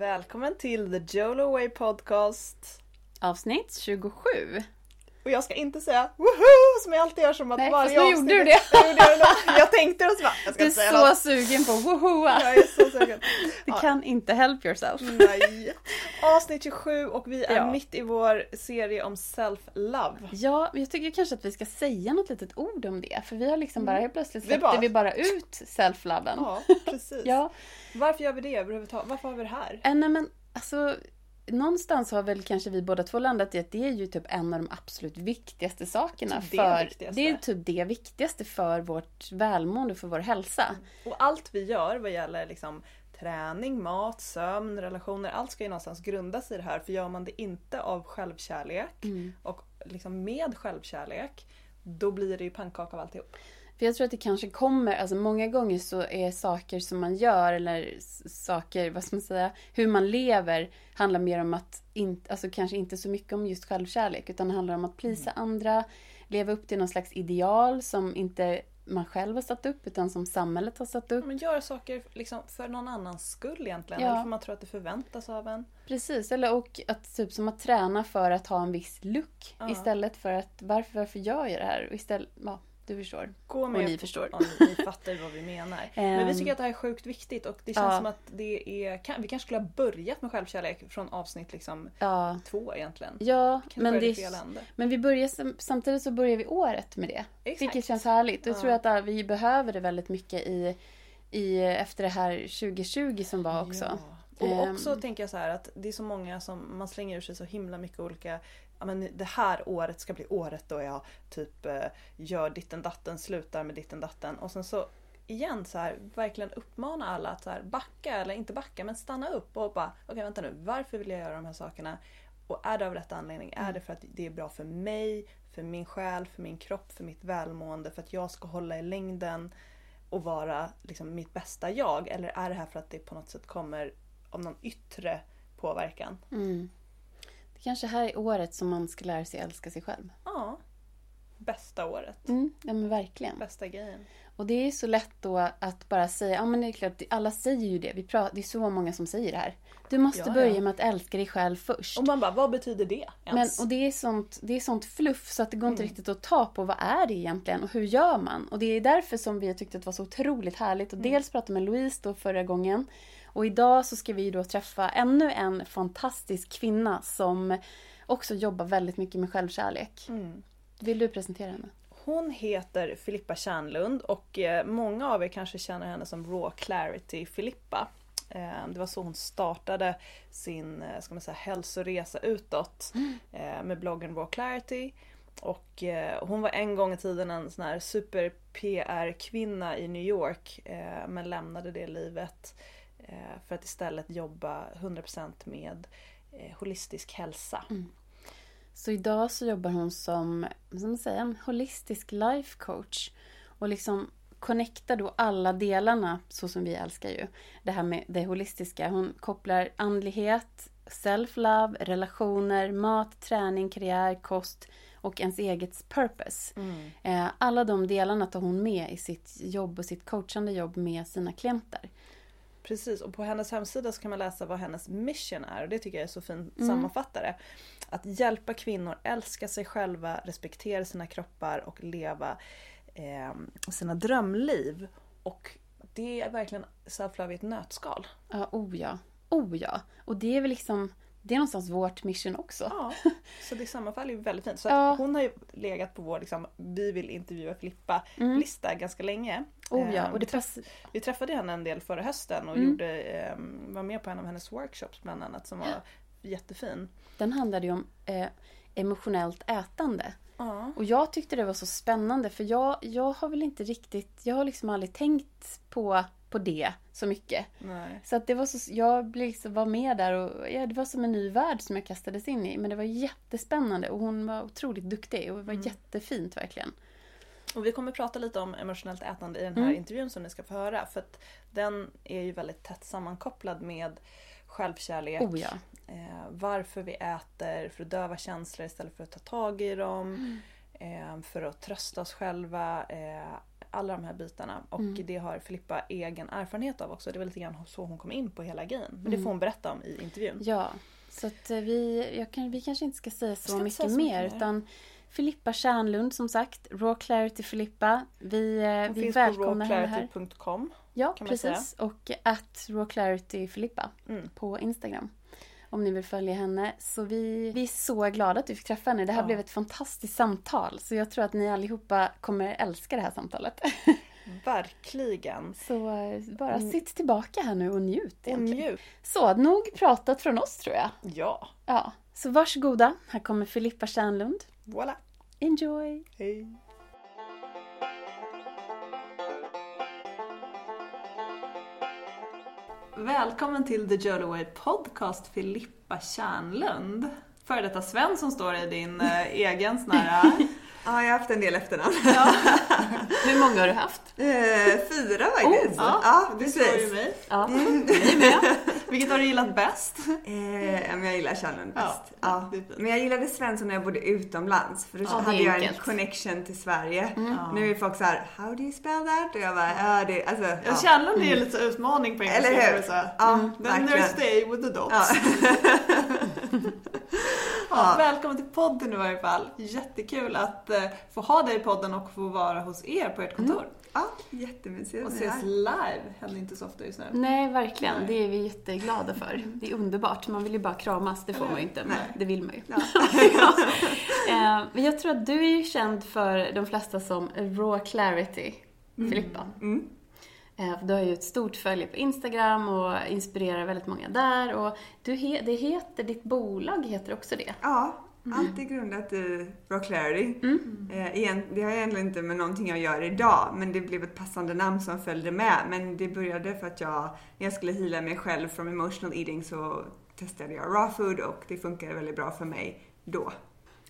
Välkommen till The Jolo Way Podcast. Avsnitt 27. Och jag ska inte säga woho som jag alltid gör som att Nej, varje fast nu gjorde du det. Jag, gjorde det jag tänkte det och så bara, jag ska Du är säga så något. sugen på wohoa. Jag är så sugen. Du Ja. kan inte help yourself. Nej. Avsnitt 27 och vi är Ja. mitt i vår serie om self-love. Ja, men jag tycker kanske att vi ska säga något litet ord om det. För vi har liksom bara helt plötsligt Vi släppte bara- vi bara ut self-loven. Ja, precis. Ja. Varför gör vi det överhuvudtaget? Varför har vi det här? Äh, nej men alltså, någonstans har väl kanske vi båda två landat i att det är ju typ en av de absolut viktigaste sakerna. Typ det för, viktigaste. det är typ det viktigaste för vårt välmående, för vår hälsa. Och allt vi gör vad gäller liksom träning, mat, sömn, relationer. Allt ska ju någonstans grundas i det här. För gör man det inte av självkärlek Mm. och liksom med självkärlek då blir det ju pannkaka av alltihop. För jag tror att det kanske kommer, alltså många gånger så är saker som man gör eller saker, vad ska man säga, hur man lever handlar mer om att, in, alltså kanske inte så mycket om just självkärlek utan det handlar om att plisa andra, leva upp till någon slags ideal som inte man själv har satt upp utan som samhället har satt upp. Men göra saker liksom för någon annans skull egentligen. Ja. Eller för man tror att det förväntas av en. Precis, eller och att typ som att träna för att ha en viss look Ja. istället för att varför, varför gör jag det här? Och istället, ja, du förstår. Gå Och med ni på- förstår. Ja, ni, fattar vad vi menar. Men vi Ehm. tycker att det här är sjukt viktigt och det känns Ja. som att det är... Vi kanske skulle ha börjat med självkärlek från avsnitt liksom Ja, två egentligen. ja men det. Men vi börjar, sam- samtidigt så börjar vi året med det. Exakt. Vilket känns härligt. Jag Ja. tror att vi behöver det väldigt mycket i, i, efter det här 2020 som var också. Ja. Och Ehm. också tänker jag så här att det är så många som man slänger ur sig så himla mycket olika men det här året ska bli året då jag typ eh, gör ditten datten, slutar med ditten datten och sen så igen så här verkligen uppmana alla att så här, backa eller inte backa men stanna upp och bara okej vänta nu varför vill jag göra de här sakerna? Och är det av rätt anledning? Är det för att det är bra för mig, för min själ, för min kropp, för mitt välmående, för att jag ska hålla i längden och vara liksom mitt bästa jag? Eller är det här för att det på något sätt kommer av någon yttre påverkan? Mm. Det kanske här är året som man ska lära sig älska sig själv. Ja. Bästa året. Mm, ja men verkligen. Bästa grejen. Och det är så lätt då att bara säga, ja men det är klart, alla säger ju det. Vi pratar, det är så många som säger det här. Du måste Ja, ja. börja med att älska dig själv först. Och man bara, vad betyder det Men, ens? och det är, sånt, det är sånt fluff så att det går Mm. inte riktigt att ta på vad är det egentligen och hur gör man? Och det är därför som vi har tyckt att det var så otroligt härligt att Mm. dels prata med Louise då förra gången och idag så ska vi då träffa ännu en fantastisk kvinna som också jobbar väldigt mycket med självkärlek. Mm. Vill du presentera henne? Hon heter Filippa Kärnlund och eh, många av er kanske känner henne som Raw Clarity Filippa. Eh, Det var så hon startade sin eh, ska man säga, hälsoresa utåt eh, med bloggen Raw Clarity. Och hon var en gång i tiden en sån här super PR-kvinna i New York men lämnade det livet för att istället jobba 100% med eh, holistisk hälsa. Så idag så jobbar hon som, vad man säga, en holistisk life coach. Och liksom connectar då alla delarna, så som vi älskar ju. Det här med det holistiska. Hon kopplar andlighet, self-love, relationer, mat, träning, karriär, kost och ens eget purpose. Eh, Alla de delarna tar hon med i sitt jobb och sitt coachande jobb med sina klienter. Precis, och på hennes hemsida så kan man läsa vad hennes mission är och det tycker jag är så fin Mm. sammanfattare. Att hjälpa kvinnor älska sig själva, respektera sina kroppar och leva eh, sina drömliv. Och det är verkligen self-love i ett nötskal. Ja, oh ja. Oh ja. Och det är väl liksom, det är någonstans vårt mission också. Ja, så det sammanfaller ju väldigt fint. Så Ja. hon har ju legat på vår liksom, vi vill intervjua Filippa-lista ganska länge. Mm. Oh ja, Eh, och det passar. vi träffade henne en del förra hösten och Mm. gjorde, eh, var med på en av hennes workshops bland annat som var jättefin. Den handlade ju om eh, emotionellt ätande. Ja. Och jag tyckte det var så spännande för jag, jag har väl inte riktigt, jag har liksom aldrig tänkt på, på det så mycket. Nej. Så att det var så, jag liksom, var med där och ja, det var som en ny värld som jag kastades in i. Men det var jättespännande och hon var otroligt duktig och det var Mm. jättefint verkligen. Och vi kommer prata lite om emotionellt ätande i den här Mm. intervjun som ni ska få höra. För att den är ju väldigt tätt sammankopplad med självkärlek. Oh ja. eh, varför vi äter, för att döva känslor istället för att ta tag i dem. Eh, för att trösta oss själva. Eh, alla de här bitarna. Och Mm. det har Filippa egen erfarenhet av också. Det var lite grann så hon kom in på hela grejen. Men det Mm. får hon berätta om i intervjun. Ja, så att eh, vi, jag kan, vi kanske inte ska säga så ska mycket säga så mer. mycket mer. utan Filippa Kärnlund som sagt, Raw Clarity Filippa. Vi, eh, Hon vi finns välkomnar henne här. Ja, man säga. precis. Och att Raw Clarity Filippa Mm. på Instagram. Om ni vill följa henne. Så vi, vi är så glada att vi fick träffa henne. Det här Ja. blev ett fantastiskt samtal. Så jag tror att ni allihopa kommer älska det här samtalet. Verkligen. Så eh, bara Mm. sitt tillbaka här nu och njut Och njut. Så, nog pratat från oss tror jag. Ja, Ja, så varsågoda. Här kommer Filippa Kärnlund. voilà. Enjoy! Hej. Välkommen till The Way Podcast Filippa Kärnlund. Före detta Sven som står i din eh, egen sån här... Ja, jag har haft en del efternamn. ja, Hur många har du haft? Eh, fyra faktiskt. ja, ja, det står ju mig. Ja. Vilket har du gillat bäst? Eh, ja, men jag gillar Ja, bäst. Ja, är fint. Men jag gillade Svensson när jag bodde utomlands för då Ja, är hade jag en connection till Sverige. Ja. Nu är folk så här: how do you spell that? Och jag bara, ja det, alltså. Ja, Ja. Kärnlund är ju lite utmaning på engelska. Eller hur? Ja, Then verkligen. there's stay with the dots. Ja. Välkommen till podden i varje fall. Jättekul att eh, få ha dig i podden och få vara hos er på ert kontor. ja, jättemysigt. Och ses live händer inte så ofta just nu. Nej, verkligen. Nej. Det är vi jätteglada för. Det är underbart. Man vill ju bara kramas. Det får man ju inte, men Nej. det vill man ju. Ja. Ja. Eh, Men jag tror att du är ju känd för de flesta som Raw Clarity, Filippa. Mm. Eh, Du har ju ett stort följe på Instagram och inspirerar väldigt många där. Och du he- det heter, ditt bolag heter också det. Ja, allt är grundat i Raw Clarity. Eh, igen, det har egentligen inte med någonting jag gör idag, men det blev ett passande namn som följde med. Men det började för att jag, när jag skulle heala mig själv från emotional eating så testade jag raw food och det funkade väldigt bra för mig då.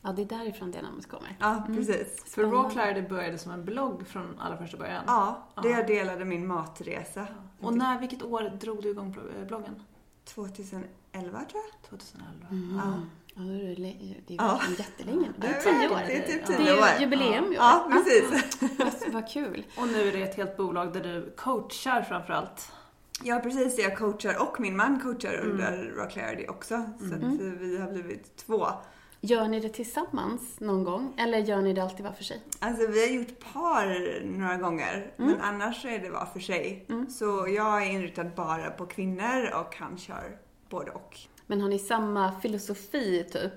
Ja, det är därifrån det namnet kommer. Ja, precis. För Raw Clarity började som en blogg från allra första början. Ja, det Ja. jag delade min matresa. Och när, vilket år drog du igång bl- bloggen? 2011 tror jag. 2011. Mm. Ja. Ja, det är, det är Ja. jättelänge. Det är tio år. Det är typ Ja. Det tio är år. ju jubileum i år. Ja, precis. Vad- Vad kul. Och nu är det ett helt bolag där du coachar framförallt. Ja, precis. Jag coachar och min man coachar under Raw Clarity också. Så att eh, vi har blivit två. Gör ni det tillsammans någon gång? Eller gör ni det alltid var för sig? Alltså vi har gjort par några gånger, men annars är det var för sig. Så jag är inriktad bara på kvinnor och han kör både och. Men har ni samma filosofi typ?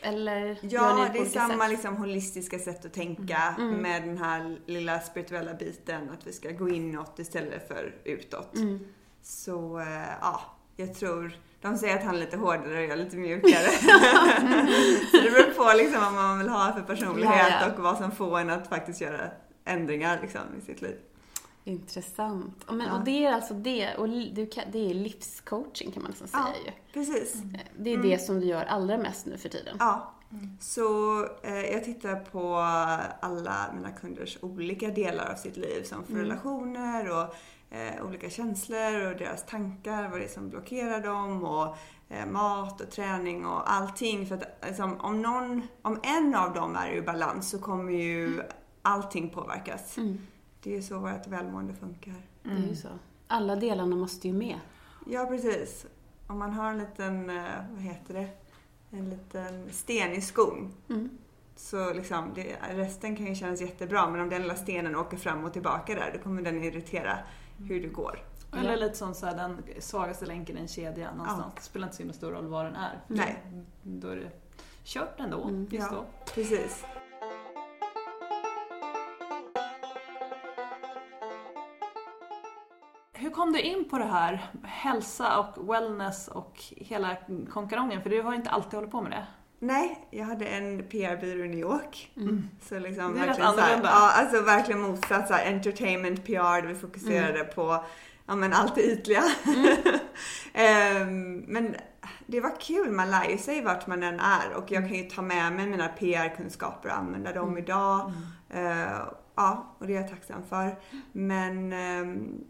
Eller gör ni Ja, på det är samma sätt? liksom, holistiska sätt att tänka med den här lilla spirituella biten, att vi ska gå inåt istället för utåt. Så eh, ja, jag tror, de säger att han är lite hårdare och jag är lite mjukare. så det beror på liksom vad man vill ha för personlighet Ja, ja. och vad som får en att faktiskt göra ändringar liksom, i sitt liv. Intressant. Men, Ja. Och det är alltså det, och kan, det är livscoaching kan man nästan säga Ja. ju. Precis. Det är det som du gör allra mest nu för tiden. Ja. Så eh, jag tittar på alla mina kunders olika delar av sitt liv som för relationer och eh, olika känslor och deras tankar, vad det är som blockerar dem och eh, mat och träning och allting. För att liksom, om, någon, om en av dem är ur balans så kommer ju allting påverkas. Mm. Det är ju så vårt välmående funkar. Det är ju så. Alla delarna måste ju med. Ja, precis. Om man har en liten, eh, vad heter det, en liten sten i skon Mm. Så liksom, det, resten kan ju kännas jättebra men om den lilla stenen åker fram och tillbaka där då kommer den irritera hur det går. Eller lite som så här, den svagaste länken i en kedja någonstans. Det spelar inte så himla stor roll vad den är. Nej. Då är det kört ändå. Mm. Just Ja. då. Precis. Hur kom du in på det här? Hälsa och wellness och hela konkarongen? För du har inte alltid hållit på med det. Nej, jag hade en PR-byrå i New York. Mm. Så liksom Det är verkligen så här. Ja, alltså verkligen motsatt så här, entertainment PR där vi fokuserade på ja, men allt det ytliga. Ehm, men det var kul, man lär ju sig vart man än är och jag kan ju ta med mig mina PR-kunskaper och använda dem idag. Eh, ja, och det är jag tacksam för. Men ehm,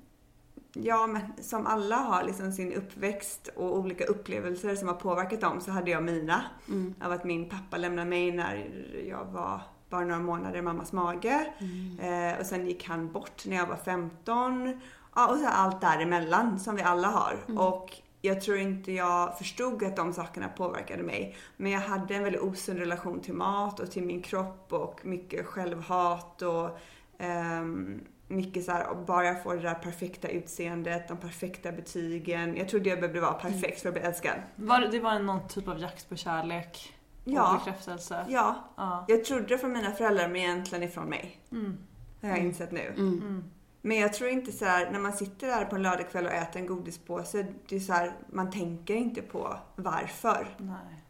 Ja, men som alla har liksom sin uppväxt och olika upplevelser som har påverkat dem så hade jag mina. Mm. Av att min pappa lämnade mig när jag var bara några månader i mammas mage. Eh, och sen gick han bort när jag var 15. Ja, och så allt däremellan som vi alla har. Och jag tror inte jag förstod att de sakerna påverkade mig. Men jag hade en väldigt osund relation till mat och till min kropp och mycket självhat och ehm, mycket så här, bara jag får det där perfekta utseendet, de perfekta betygen. Jag trodde jag behövde vara perfekt för att bli älskad. Var, det var någon typ av jakt på kärlek och Ja. bekräftelse? Ja, Ja. jag trodde det från mina föräldrar men egentligen ifrån mig. Mm. Har jag insett nu. Mm. Men jag tror inte så här, när man sitter där på en lördagkväll och äter en godispåse, det är så här, man tänker inte på varför. Nej.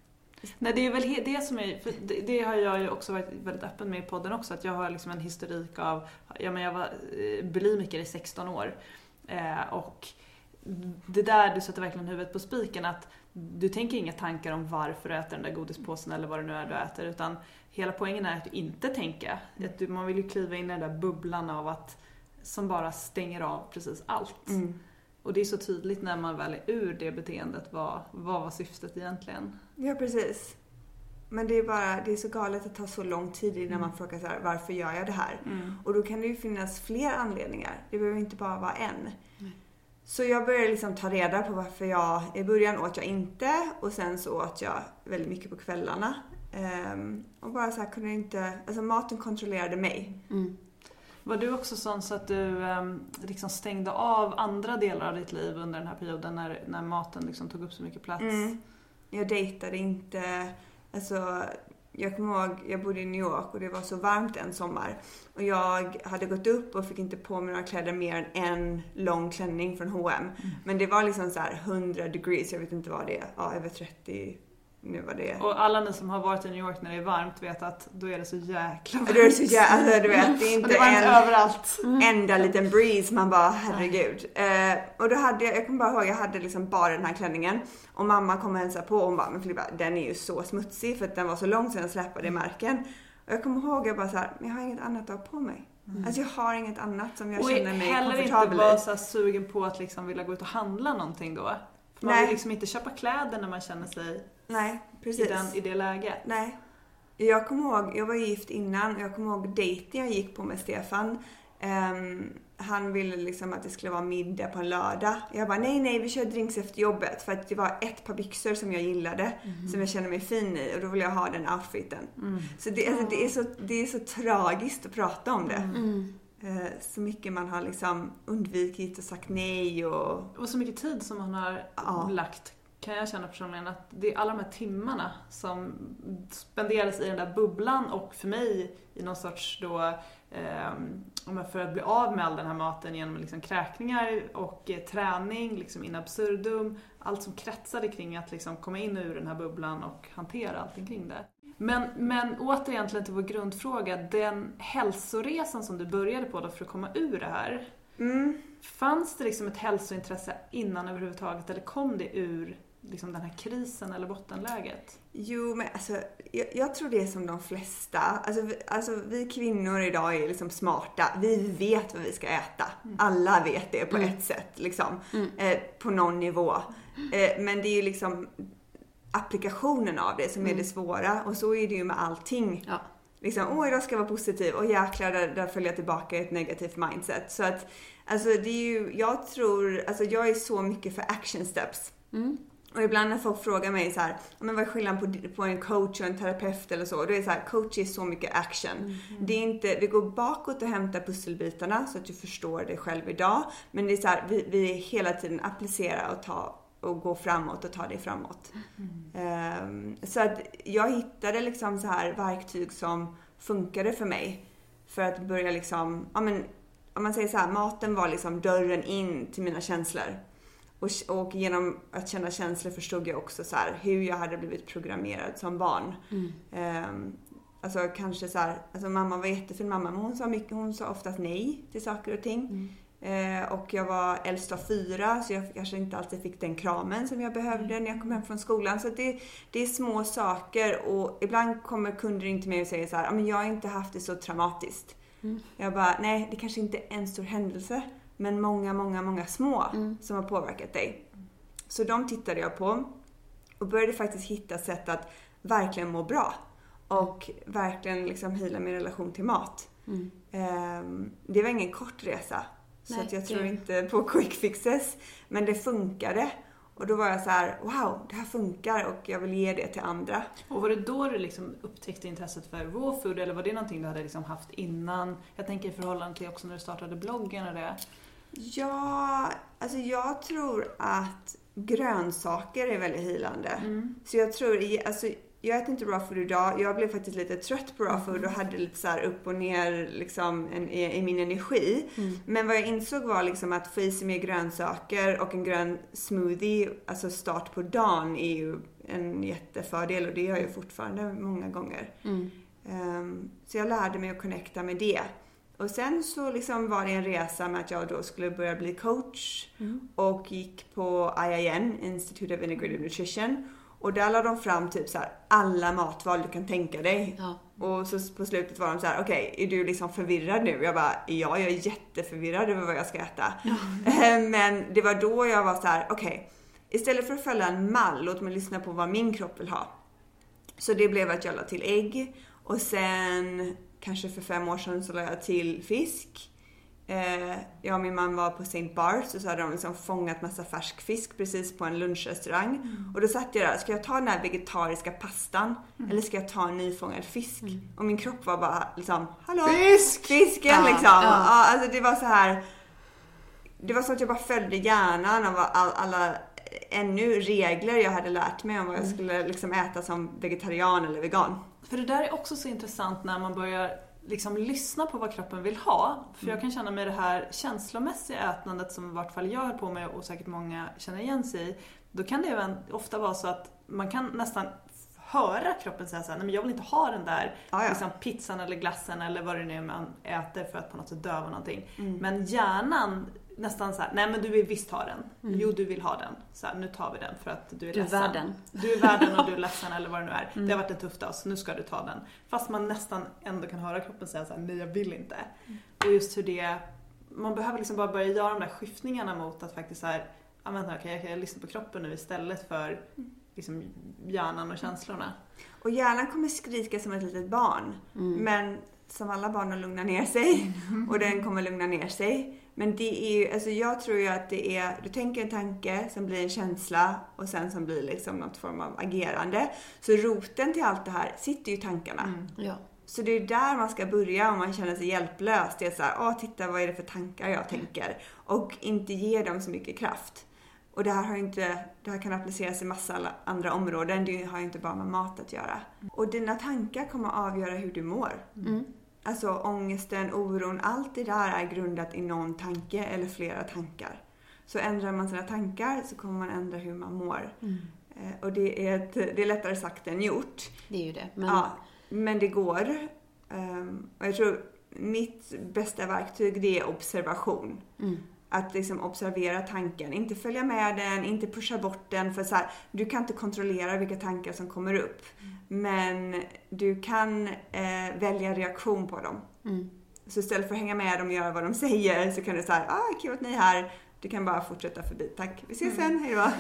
Nej, det är väl det som är, för det, det har jag ju också varit väldigt öppen med i podden också, att jag har liksom en historik av, ja men jag var eh, bulimiker i 16 år. Eh, och det där, du sätter verkligen huvudet på spiken, att du tänker inga tankar om varför du äter den där godispåsen eller vad det nu är du äter, utan hela poängen är att inte tänka. Att du, man vill ju kliva in i den där bubblan av att, som bara stänger av precis allt. Mm. Och det är så tydligt när man väl är ur det beteendet, vad, vad var syftet egentligen? Ja, precis. Men det är bara, det är så galet att tar så lång tid innan man frågar så här, varför gör jag det här? Och då kan det ju finnas fler anledningar. Det behöver inte bara vara en. Så jag började liksom ta reda på varför jag, i början åt jag inte och sen så åt jag väldigt mycket på kvällarna. Ehm, och bara så här kunde inte, alltså maten kontrollerade mig. Mm. Var du också sån så att du ehm, liksom stängde av andra delar av ditt liv under den här perioden när, när maten liksom tog upp så mycket plats? Mm. Jag dejtade inte. Alltså, jag kommer ihåg, jag bodde i New York och det var så varmt en sommar. Och jag hade gått upp och fick inte på mig några kläder mer än en lång klänning från H&M. Men det var liksom så här 100 degrees, jag vet inte vad det är, ja över 30 nu var det. Och alla ni som har varit i New York när det är varmt vet att då är det så jäkla varmt. Då är det så jävla, alltså, du vet, det är Och inte det en... inte överallt. enda liten breeze. Man bara herregud. Eh, och då hade jag, jag kommer bara ihåg, jag hade liksom bara den här klänningen. Och mamma kom och hälsade på och hon bara, men Filippa den är ju så smutsig för att den var så lång så den släpade i marken. Och jag kommer ihåg, jag bara så här, men jag har inget annat att ha på mig. Alltså jag har inget annat som jag Och känner mig heller inte komfortabel vara i. så här sugen på att liksom vilja gå ut och handla någonting då. Man Nej. vill liksom inte köpa kläder när man känner sig Nej, i, precis. den, i det läget. Nej. Jag kommer ihåg, jag var gift innan och jag kommer ihåg dejten jag gick på med Stefan. Ehm, han ville liksom att det skulle vara middag på en lördag. Jag bara nej, nej, vi kör drinks efter jobbet. För att det var ett par byxor som jag gillade, som jag kände mig fin i och då ville jag ha den outfiten. Så, det, alltså, det, är så det är så tragiskt att prata om det. Mm. Eh, så mycket man har liksom undvikit och sagt nej och... Och så mycket tid som man har Ja. lagt kan jag känna personligen att det är alla de här timmarna som spenderas i den där bubblan och för mig i någon sorts då eh, jag för att bli av med all den här maten genom liksom kräkningar och eh, träning liksom in absurdum. Allt som kretsade kring att liksom komma in ur den här bubblan och hantera allting kring det. Men, men återigen till vår grundfråga, den hälsoresan som du började på då för att komma ur det här. Mm. Fanns det liksom ett hälsointresse innan överhuvudtaget eller kom det ur liksom den här krisen eller bottenläget? Jo, men alltså, jag, jag tror det är som de flesta. Alltså, vi, alltså, vi kvinnor idag är liksom smarta. Vi vet vad vi ska äta. Alla vet det på ett sätt, liksom. Eh, på någon nivå. Eh, men det är ju liksom applikationen av det som är det svåra. Och så är det ju med allting. Ja. Liksom, åh idag ska jag vara positiv och jäklar där, där följer jag tillbaka i ett negativt mindset. Så att, alltså det är ju, jag tror, alltså jag är så mycket för action steps. Och ibland när folk frågar mig så här, men vad är skillnaden på, på en coach och en terapeut eller så? Då är det så här, coach är så mycket action. Det är inte, vi går bakåt och hämtar pusselbitarna så att du förstår det själv idag. Men det är så här, vi, vi hela tiden applicera och ta och gå framåt och ta det framåt. Ehm, så att jag hittade liksom så här verktyg som funkade för mig. För att börja liksom, ja men om man säger så här, maten var liksom dörren in till mina känslor. Och, och genom att känna känslor förstod jag också så här, hur jag hade blivit programmerad som barn. Ehm, alltså kanske så här, alltså mamma var jättefin mamma men hon sa, mycket, hon sa oftast nej till saker och ting. Eh, och jag var äldst av fyra så jag kanske inte alltid fick den kramen som jag behövde när jag kom hem från skolan. Så det, det är små saker och ibland kommer kunder in till mig och säger så här, "Ja, men jag har inte haft det så traumatiskt. Jag bara, nej det kanske inte är en stor händelse men många, många, många små som har påverkat dig. Så de tittade jag på och började faktiskt hitta sätt att verkligen må bra. och verkligen liksom heala min relation till mat. Mm. Ehm, det var ingen kort resa. Så Nej, att jag tror inte på quick fixes. Men det funkade. Och då var jag så här: wow, det här funkar och jag vill ge det till andra. Och var det då du liksom upptäckte intresset för raw food eller var det någonting du hade liksom haft innan? Jag tänker i förhållande till också när du startade bloggen och det. Ja, alltså jag tror att grönsaker är väldigt healande. Mm. Så jag tror, i- alltså jag äter inte raw food idag. Jag blev faktiskt lite trött på raw food och hade lite så upp och ner liksom en, i, i min energi. Mm. Men vad jag insåg var liksom att få i sig mer grönsaker och en grön smoothie, alltså start på dagen, är ju en jättefördel och det gör jag fortfarande många gånger. Mm. Ehm, så jag lärde mig att connecta med det. Och sen så liksom var det en resa med att jag då skulle börja bli coach Mm. och gick på IIN, Institute of Integrative Nutrition. Och där lade de fram typ så här alla matval du kan tänka dig. Ja. Och så på slutet var de så här: okej, är du liksom förvirrad nu? Jag bara, ja, jag är jätteförvirrad över vad jag ska äta. Eh, Men det var då jag var så här: okej, istället för att följa en mall, låt mig lyssna på vad min kropp vill ha. Så det blev att jag la till ägg och sen kanske för fem år sedan så la jag till fisk. Eh, jag och min man var på St. Barts och så hade de liksom fångat massa färsk fisk precis på en lunchrestaurang. Och då satt jag där, ska jag ta den här vegetariska pastan eller ska jag ta en nyfångad fisk? Och min kropp var bara liksom, hallå? Fisk! Fisken Ja, liksom. ja. Ja, alltså det var så här. Det var så att jag bara följde hjärnan av all, alla ännu regler jag hade lärt mig om vad jag skulle liksom äta som vegetarian eller vegan. För det där är också så intressant när man börjar liksom lyssna på vad kroppen vill ha. För jag kan känna med det här känslomässiga ätandet som i vart fall jag höll på med och säkert många känner igen sig i. Då kan det även ofta vara så att man kan nästan höra kroppen säga såhär, nej men jag vill inte ha den där Ja, ja. liksom, pizzan eller glassen eller vad det nu är man äter för att på något sätt döva någonting. Mm. Men hjärnan nästan såhär, nej men du vill visst ha den. Jo du vill ha den. Så här, nu tar vi den för att du är Du är ledsen. värd den. Du är värd den och du är ledsen eller vad det nu är. Det har varit en tuff dag så nu ska du ta den. Fast man nästan ändå kan höra kroppen säga såhär, nej jag vill inte. Och just hur det, man behöver liksom bara börja göra de där skiftningarna mot att faktiskt såhär, ja vänta okej jag kan lyssna på kroppen nu istället för liksom hjärnan och känslorna. Och hjärnan kommer skrika som ett litet barn. Mm. Men som alla barn lugnar ner sig. Och den kommer lugna ner sig. Men det är ju, alltså jag tror ju att det är, du tänker en tanke som blir en känsla och sen som blir liksom något form av agerande. Så roten till allt det här sitter ju i tankarna. Ja. Så det är där man ska börja om man känner sig hjälplös. Det är så här, åh titta vad är det för tankar jag tänker? Och inte ge dem så mycket kraft. Och det här, har inte, det här kan appliceras i massa andra områden. Det har ju inte bara med mat att göra. Och dina tankar kommer avgöra hur du mår. Mm. Alltså ångesten, oron, allt det där är grundat i någon tanke eller flera tankar. Så ändrar man sina tankar så kommer man ändra hur man mår. Mm. Eh, Och det är, ett, det är lättare sagt än gjort. Det är ju det. Men, Ja, men det går. Ehm, och jag tror mitt bästa verktyg det är observation. Mm. Att liksom observera tanken, inte följa med den, inte pusha bort den. För så här, du kan inte kontrollera vilka tankar som kommer upp. Men du kan eh, välja reaktion på dem. Mm. Så istället för att hänga med dem och göra vad de säger så kan du säga ah kul att ni är här. Du kan bara fortsätta förbi. Tack, vi ses sen, hejdå.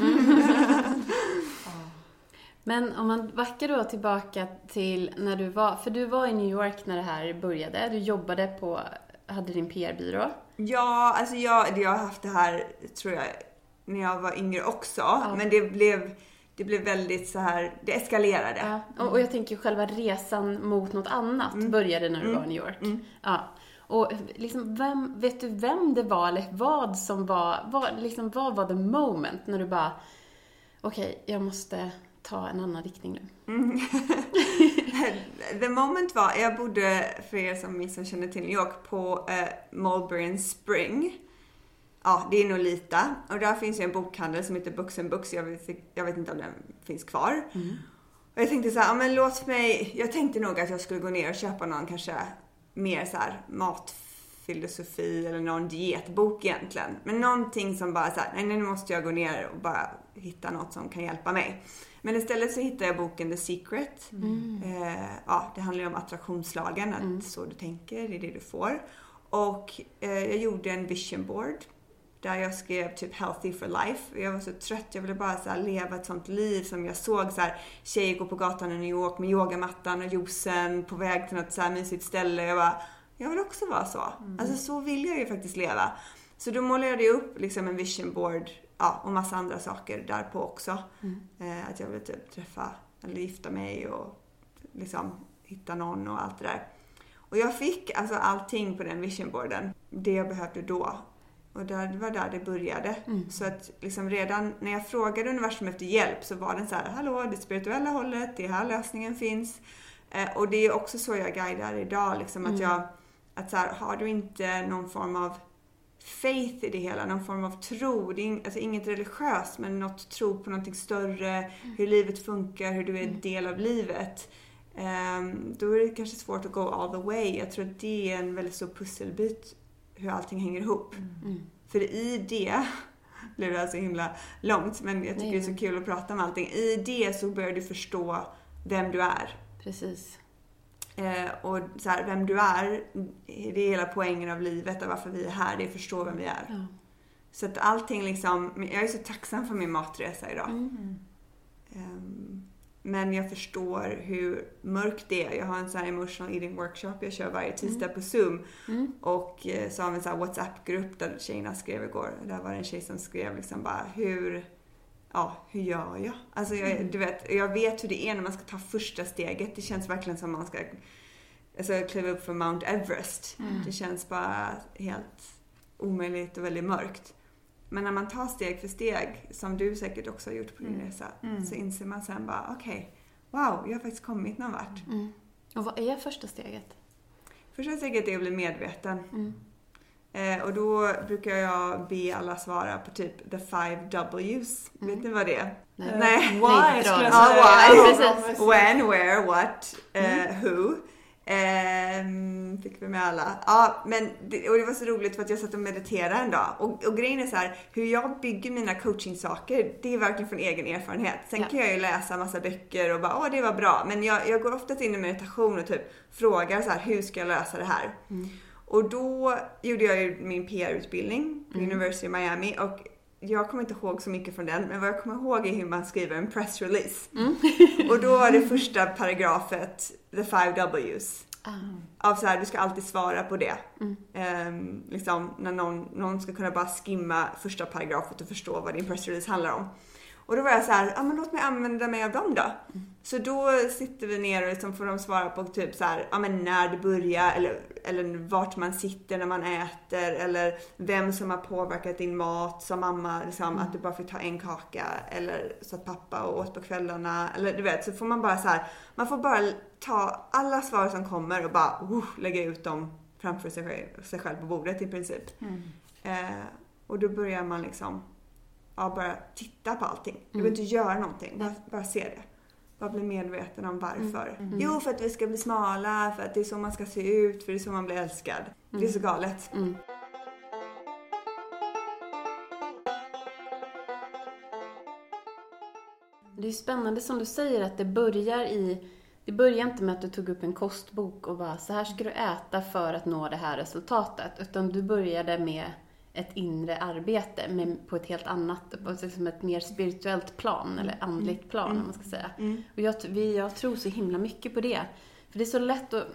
Men om man backar då tillbaka till när du var, för du var i New York när det här började. Du jobbade på, hade din PR-byrå. Ja, alltså jag, jag har haft det här, tror jag, när jag var yngre också. Men det blev, det blev väldigt så här, det eskalerade. Ja. Och, och jag tänker själva resan mot något annat började när du var i New York. Ja. Och liksom, vem, vet du vem det var eller vad som var, vad, liksom, vad var the moment när du bara, okej, jag måste ta en annan riktning nu. The moment var, jag bodde, för er som, som känner till New York, på eh, Mulberry Spring. Ja, det är Nolita. Och där finns ju en bokhandel som heter Books and Books. Jag vet, jag vet inte om den finns kvar. Och jag tänkte så här, ja, men låt mig, jag tänkte nog att jag skulle gå ner och köpa någon kanske mer så här matfilosofi eller någon dietbok egentligen. Men någonting som bara så här, nej nu måste jag gå ner och bara hitta något som kan hjälpa mig. Men istället så hittade jag boken The Secret. Eh, ja, det handlar ju om attraktionslagen, att så du tänker, det är det du får. Och eh, jag gjorde en vision board där jag skrev typ healthy for life. Jag var så trött, jag ville bara så leva ett sånt liv som jag såg så här, tjejer gå på gatan i New York med yogamattan och juicen på väg till något så här mysigt ställe. Jag bara, jag vill också vara så. Mm. Alltså så vill jag ju faktiskt leva. Så då målade jag upp liksom en vision board ja, och massa andra saker därpå också. Mm. Eh, att jag ville typ träffa eller gifta mig och liksom hitta någon och allt det där. Och jag fick alltså allting på den visionboarden. Det jag behövde då. Och det var där det började. Mm. Så att liksom redan när jag frågade universum efter hjälp så var den så här, hallå, det spirituella hållet, det är här lösningen finns. Eh, och det är också så jag guidar idag, liksom mm. att jag, att så här, har du inte någon form av faith i det hela, någon form av tro. Det är in, alltså inget religiöst men något tro på någonting större, mm. hur livet funkar, hur du är en mm. del av livet. Um, då är det kanske svårt att go all the way. Jag tror att det är en väldigt stor pusselbit hur allting hänger ihop. Mm. mm. För i det blev det så himla långt men jag tycker Nej. det är så kul att prata om allting. I det så börjar du förstå vem du är. Precis. Eh, och så här, vem du är, det är hela poängen av livet och varför vi är här, det är att förstå vem vi är. Ja. Så att allting liksom, jag är så tacksam för min matresa idag. Mm. Um, men jag förstår hur mörkt det är. Jag har en sån här emotional eating workshop jag kör varje tisdag mm. på Zoom. Mm. Och eh, så har vi en sån här WhatsApp-grupp där tjejerna skrev igår. Där var det en tjej som skrev liksom bara hur, ja, hur gör jag? Alltså jag, mm. du vet, jag vet hur det är när man ska ta första steget. Det känns verkligen som man ska alltså, kliva upp för Mount Everest. Mm. Det känns bara helt omöjligt och väldigt mörkt. Men när man tar steg för steg, som du säkert också har gjort på din mm. resa, mm. så inser man sen bara okej, okay, wow, jag har faktiskt kommit någon vart. Mm. Och vad är första steget? Första steget är att bli medveten. Mm. Eh, och då brukar jag be alla svara på typ the five W's. Mm. Vet ni vad det är? Nej. Nej. Why skulle jag säga. Ja, why. When, where, what, uh, who. Ehm, fick vi med alla. Ja, men det, och det var så roligt för att jag satt och mediterade en dag. Och, och grejen är så här, hur jag bygger mina coachingsaker, det är verkligen från egen erfarenhet. Sen ja. kan jag ju läsa massa böcker och bara, åh det var bra. Men jag, jag går oftast in i meditation och typ frågar så här, hur ska jag lösa det här? Mm. Och då gjorde jag ju min PR-utbildning på mm. University of Miami och jag kommer inte ihåg så mycket från den, men vad jag kommer ihåg är hur man skriver en press release. Mm. och då var det första paragrafet, the five W's. Mm. Av så här, du ska alltid svara på det. Mm. Um, liksom när någon, någon ska kunna bara skimma första paragrafen och förstå vad din press release handlar om. Och då var jag så här, ja men låt mig använda mig av dem då. Mm. Så då sitter vi ner och liksom får de svara på typ så här, ja men när det börjar eller, eller vart man sitter när man äter eller vem som har påverkat din mat som mamma, liksom, mm. att du bara fick ta en kaka eller så att pappa åt på kvällarna eller du vet så får man bara så här, man får bara ta alla svar som kommer och bara uh, lägga ut dem framför sig själv, sig själv på bordet i princip. Mm. Eh, och då börjar man liksom ja, bara titta på allting. Du behöver mm. inte göra någonting, bara, bara se det. Bara bli medveten om varför. Mm. Mm. Jo, för att vi ska bli smala, för att det är så man ska se ut, för det är så man blir älskad. Det är så galet. Det är spännande som du säger att det börjar i det börjar inte med att du tog upp en kostbok och bara så här ska du äta för att nå det här resultatet. Utan du började med ett inre arbete med, på ett helt annat, på liksom ett mer spirituellt plan, eller mm. andligt plan mm. om man ska säga. Mm. Och jag, vi, jag tror så himla mycket på det. För det är så lätt att,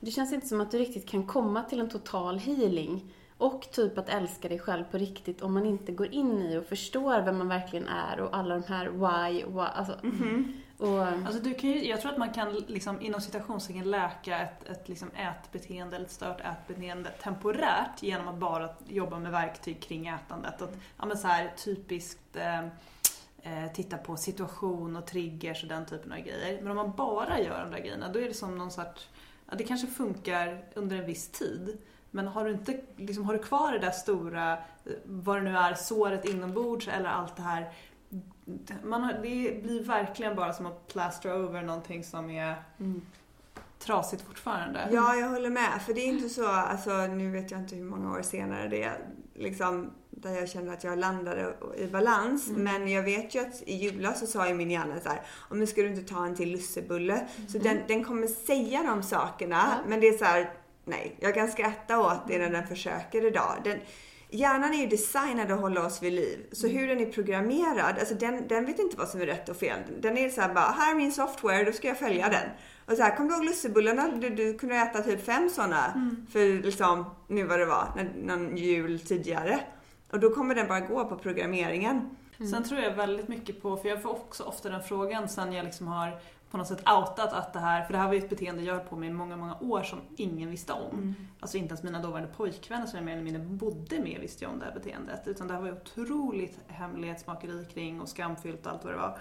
det känns inte som att du riktigt kan komma till en total healing och typ att älska dig själv på riktigt om man inte går in i och förstår vem man verkligen är och alla de här why, why alltså, mm -hmm. Och, alltså du kan ju, jag tror att man kan liksom, inom citationstecken läka ett, ett liksom ätbeteende eller ett stört ätbeteende temporärt genom att bara jobba med verktyg kring ätandet. Att, ja, men så här, typiskt eh, eh, titta på situation och triggers och den typen av grejer. Men om man bara gör de där grejerna då är det som någon sorts, ja, det kanske funkar under en viss tid. Men har du inte, liksom, har du kvar det där stora, eh, vad det nu är, såret inombords eller allt det här man har, det blir verkligen bara som att plastra över någonting som är mm. trasigt fortfarande. Ja, jag håller med. För det är inte så, alltså nu vet jag inte hur många år senare det är, liksom, där jag känner att jag landade i balans. Mm. Men jag vet ju att i julas så sa ju min hjärna så här, om nu ska du inte ta en till lussebulle. Mm. Så den, den kommer säga de sakerna, men det är så här, nej, jag kan skratta åt det när den försöker idag. Den, hjärnan är ju designad att hålla oss vid liv. Så hur den är programmerad, alltså den, den vet inte vad som är rätt och fel. Den är så här bara, här är min software, då ska jag följa den. Och så här, kom du ihåg lussebullarna? Du, du kunde äta typ fem sådana Mm. för liksom, nu vad det var, någon jul tidigare. Och då kommer den bara gå på programmeringen. Sen tror jag väldigt mycket på, för jag får också ofta den frågan sen jag liksom har på något sätt outat att det här, för det här var ju ett beteende jag höll på med i många, många år som ingen visste om. Alltså inte ens mina dåvarande pojkvänner som jag mer eller mindre bodde med visste ju om det här beteendet. Utan det här var ju otroligt hemlighetsmakeri kring och skamfyllt och allt vad det var.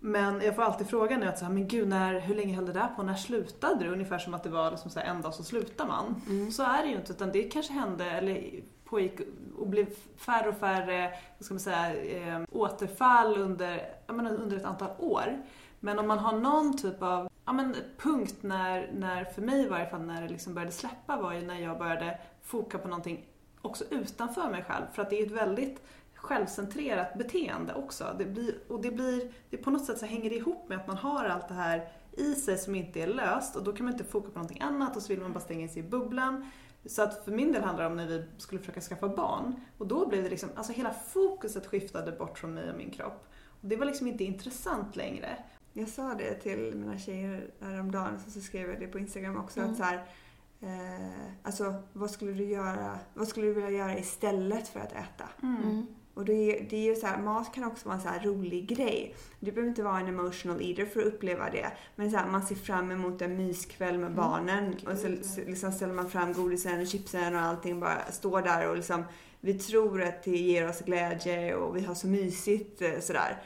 Men jag får alltid frågan nu att så här, men gud, när, hur länge höll det där på? När slutade du? Ungefär som att det var liksom så här, en dag så slutar man. Så är det ju inte, utan det kanske hände, eller pågick och blev färre och färre, vad ska man säga, eh, återfall under, menar, under ett antal år. Men om man har någon typ av ja, men, punkt när, när, för mig i varje fall, när det liksom började släppa var ju när jag började foka på någonting också utanför mig själv. För att det är ett väldigt självcentrerat beteende också. Det blir, och det blir, det på något sätt så hänger det ihop med att man har allt det här i sig som inte är löst och då kan man inte foka på någonting annat och så vill man bara stänga in sig i bubblan. Så att för min del handlar det om när vi skulle försöka skaffa barn och då blev det liksom, alltså hela fokuset skiftade bort från mig och min kropp. Och det var liksom inte intressant längre. Jag sa det till mina tjejer häromdagen, så, så skrev jag det på Instagram också. Mm. Att så här, eh, alltså, vad skulle du göra? Vad skulle du vilja göra istället för att äta? Mm. Och det är, det är ju så här, mat kan också vara en så här rolig grej. Du behöver inte vara en emotional eater för att uppleva det. Men så här, man ser fram emot en myskväll med barnen och så, så liksom ställer man fram godisen och chipsen och allting bara står där och liksom vi tror att det ger oss glädje och vi har så mysigt eh, sådär.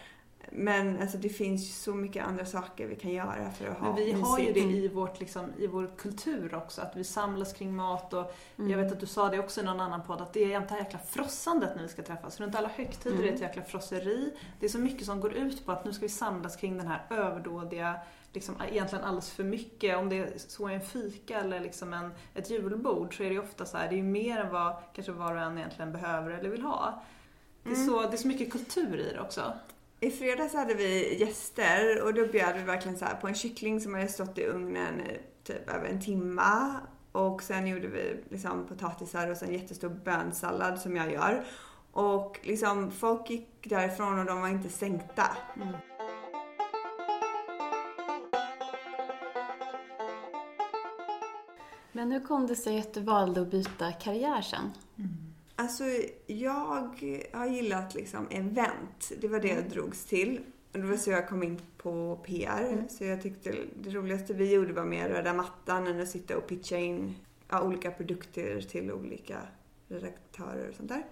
Men alltså det finns ju så mycket andra saker vi kan göra för att ha Men vi mysigt. har ju det i, vårt, liksom, i vår kultur också, att vi samlas kring mat och jag vet att du sa det också i någon annan podd, att det är jämt det här jäkla frossandet när vi ska träffas. Runt alla högtider är det ett jäkla frosseri. Det är så mycket som går ut på att nu ska vi samlas kring den här överdådiga, liksom egentligen alldeles för mycket. Om det är så är en fika eller liksom en, ett julbord så är det ofta så här, det är mer än vad kanske var och en egentligen behöver eller vill ha. Det är, så, det är så mycket kultur i det också. I fredags hade vi gäster och då bjöd vi verkligen så här på en kyckling som hade stått i ugnen i typ över en timma. Och sen gjorde vi liksom potatisar och sen jättestor bönsallad som jag gör. Och liksom folk gick därifrån och de var inte sänkta. Men hur kom det sig att du valde att byta karriär sen? Alltså jag har gillat liksom event. Det var det jag drogs till. Och det var så jag kom in på PR. Så jag tyckte det roligaste vi gjorde var mer röda mattan än att sitta och pitcha in ja, olika produkter till olika redaktörer och sånt där.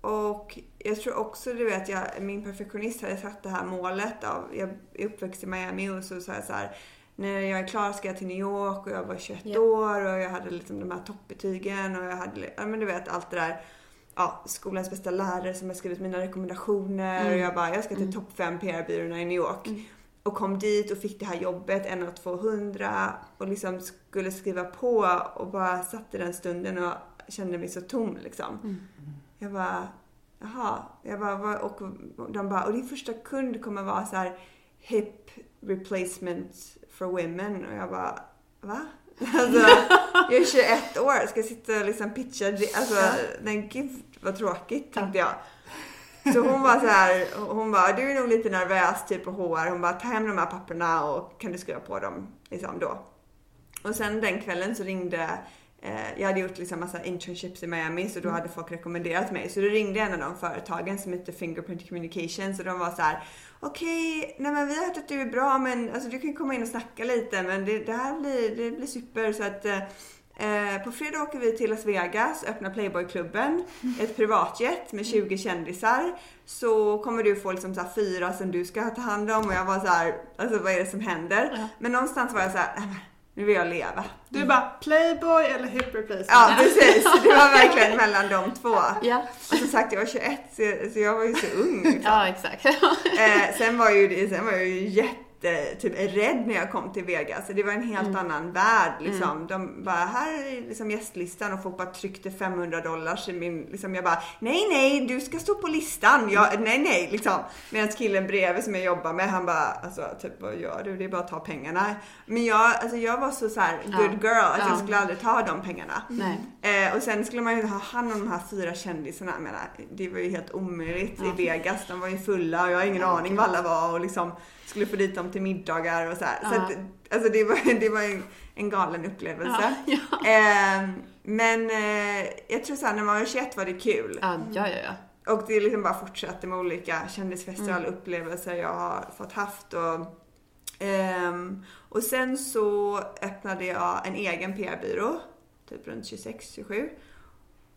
Och jag tror också, du vet, jag, min perfektionist hade satt det här målet av, jag är uppväxt i Miami och så sa jag så här, när jag är klar ska jag till New York och jag var 21 Ja. år och jag hade liksom de här toppbetygen och jag hade, ja men du vet allt det där ja, skolans bästa lärare som har skrivit mina rekommendationer Mm. och jag bara, jag ska till topp 5 PR-byråerna i New York. Och kom dit och fick det här jobbet, en av 200 och liksom skulle skriva på och bara satt i den stunden och kände mig så tom liksom. Jag bara, jaha. Jag bara, och de bara, och din första kund kommer vara så här hip replacement for women. Och jag bara, va? Alltså, jag är 21 år, ska jag sitta och liksom pitcha? Alltså, nej gud vad tråkigt tänkte jag. Så hon var så här, hon bara, du är nog lite nervös typ på HR. Hon bara, ta hem de här papperna och kan du skriva på dem liksom då. Och sen den kvällen så ringde eh, jag hade gjort liksom massa internships i Miami så då hade folk rekommenderat mig. Så då ringde en av de företagen som heter Fingerprint Communications och de var så här: okej, nej men vi har hört att du är bra men alltså du kan komma in och snacka lite men det, det här blir, det blir super så att eh, Eh, på fredag åker vi till Las Vegas, öppnar Playboy-klubben, ett privatjet med 20 kändisar. Så kommer du få liksom så fyra som du ska ta hand om och jag var så här, alltså vad är det som händer? Ja. Men någonstans var jag så här, "Nej, men nu vill jag leva. Du är bara Playboy eller hip replacement. Ja precis, det var verkligen mellan de två. Ja, Och som sagt jag var 21 så, så jag var ju så ung. Liksom. ja exakt. Eh, sen var ju det- sen var jag ju jätte, typ rädd när jag kom till Vegas. Det var en helt Mm. annan värld liksom. De bara, här är liksom gästlistan och folk bara tryckte 500 dollars i min, liksom jag bara, nej nej du ska stå på listan. Jag, nej nej liksom. Medan killen bredvid som jag jobbar med han bara, alltså typ vad gör du? Det är bara att ta pengarna. Men jag, alltså jag var så, så här Ja. good girl att Ja. jag skulle aldrig ta de pengarna. Nej. Eh, och sen skulle man ju ha hand om de här fyra kändisarna. Jag menar, det var ju helt omöjligt Ja. i Vegas. De var ju fulla och jag har ingen aning vad alla var och liksom skulle få dit dem till middagar och så här. Så att, alltså det var, det var ju en galen upplevelse. Eh, men eh, jag tror såhär när man var 21 var det kul. Ja, ja, ja. Och det liksom bara fortsatte med olika kändisfestivalupplevelser jag har fått haft. Och, ehm, och sen så öppnade jag en egen PR-byrå, typ runt 26-27.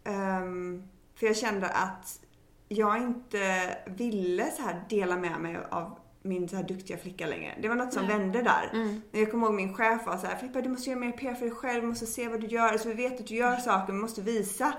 Ehm, för jag kände att jag inte ville så här dela med mig av min så här duktiga flicka längre. Det var något som Nej. vände där. Mm. Jag kommer ihåg min chef var så här, Filippa du måste göra mer PR för dig själv, du måste se vad du gör. Alltså vi vet att du gör saker, men måste visa.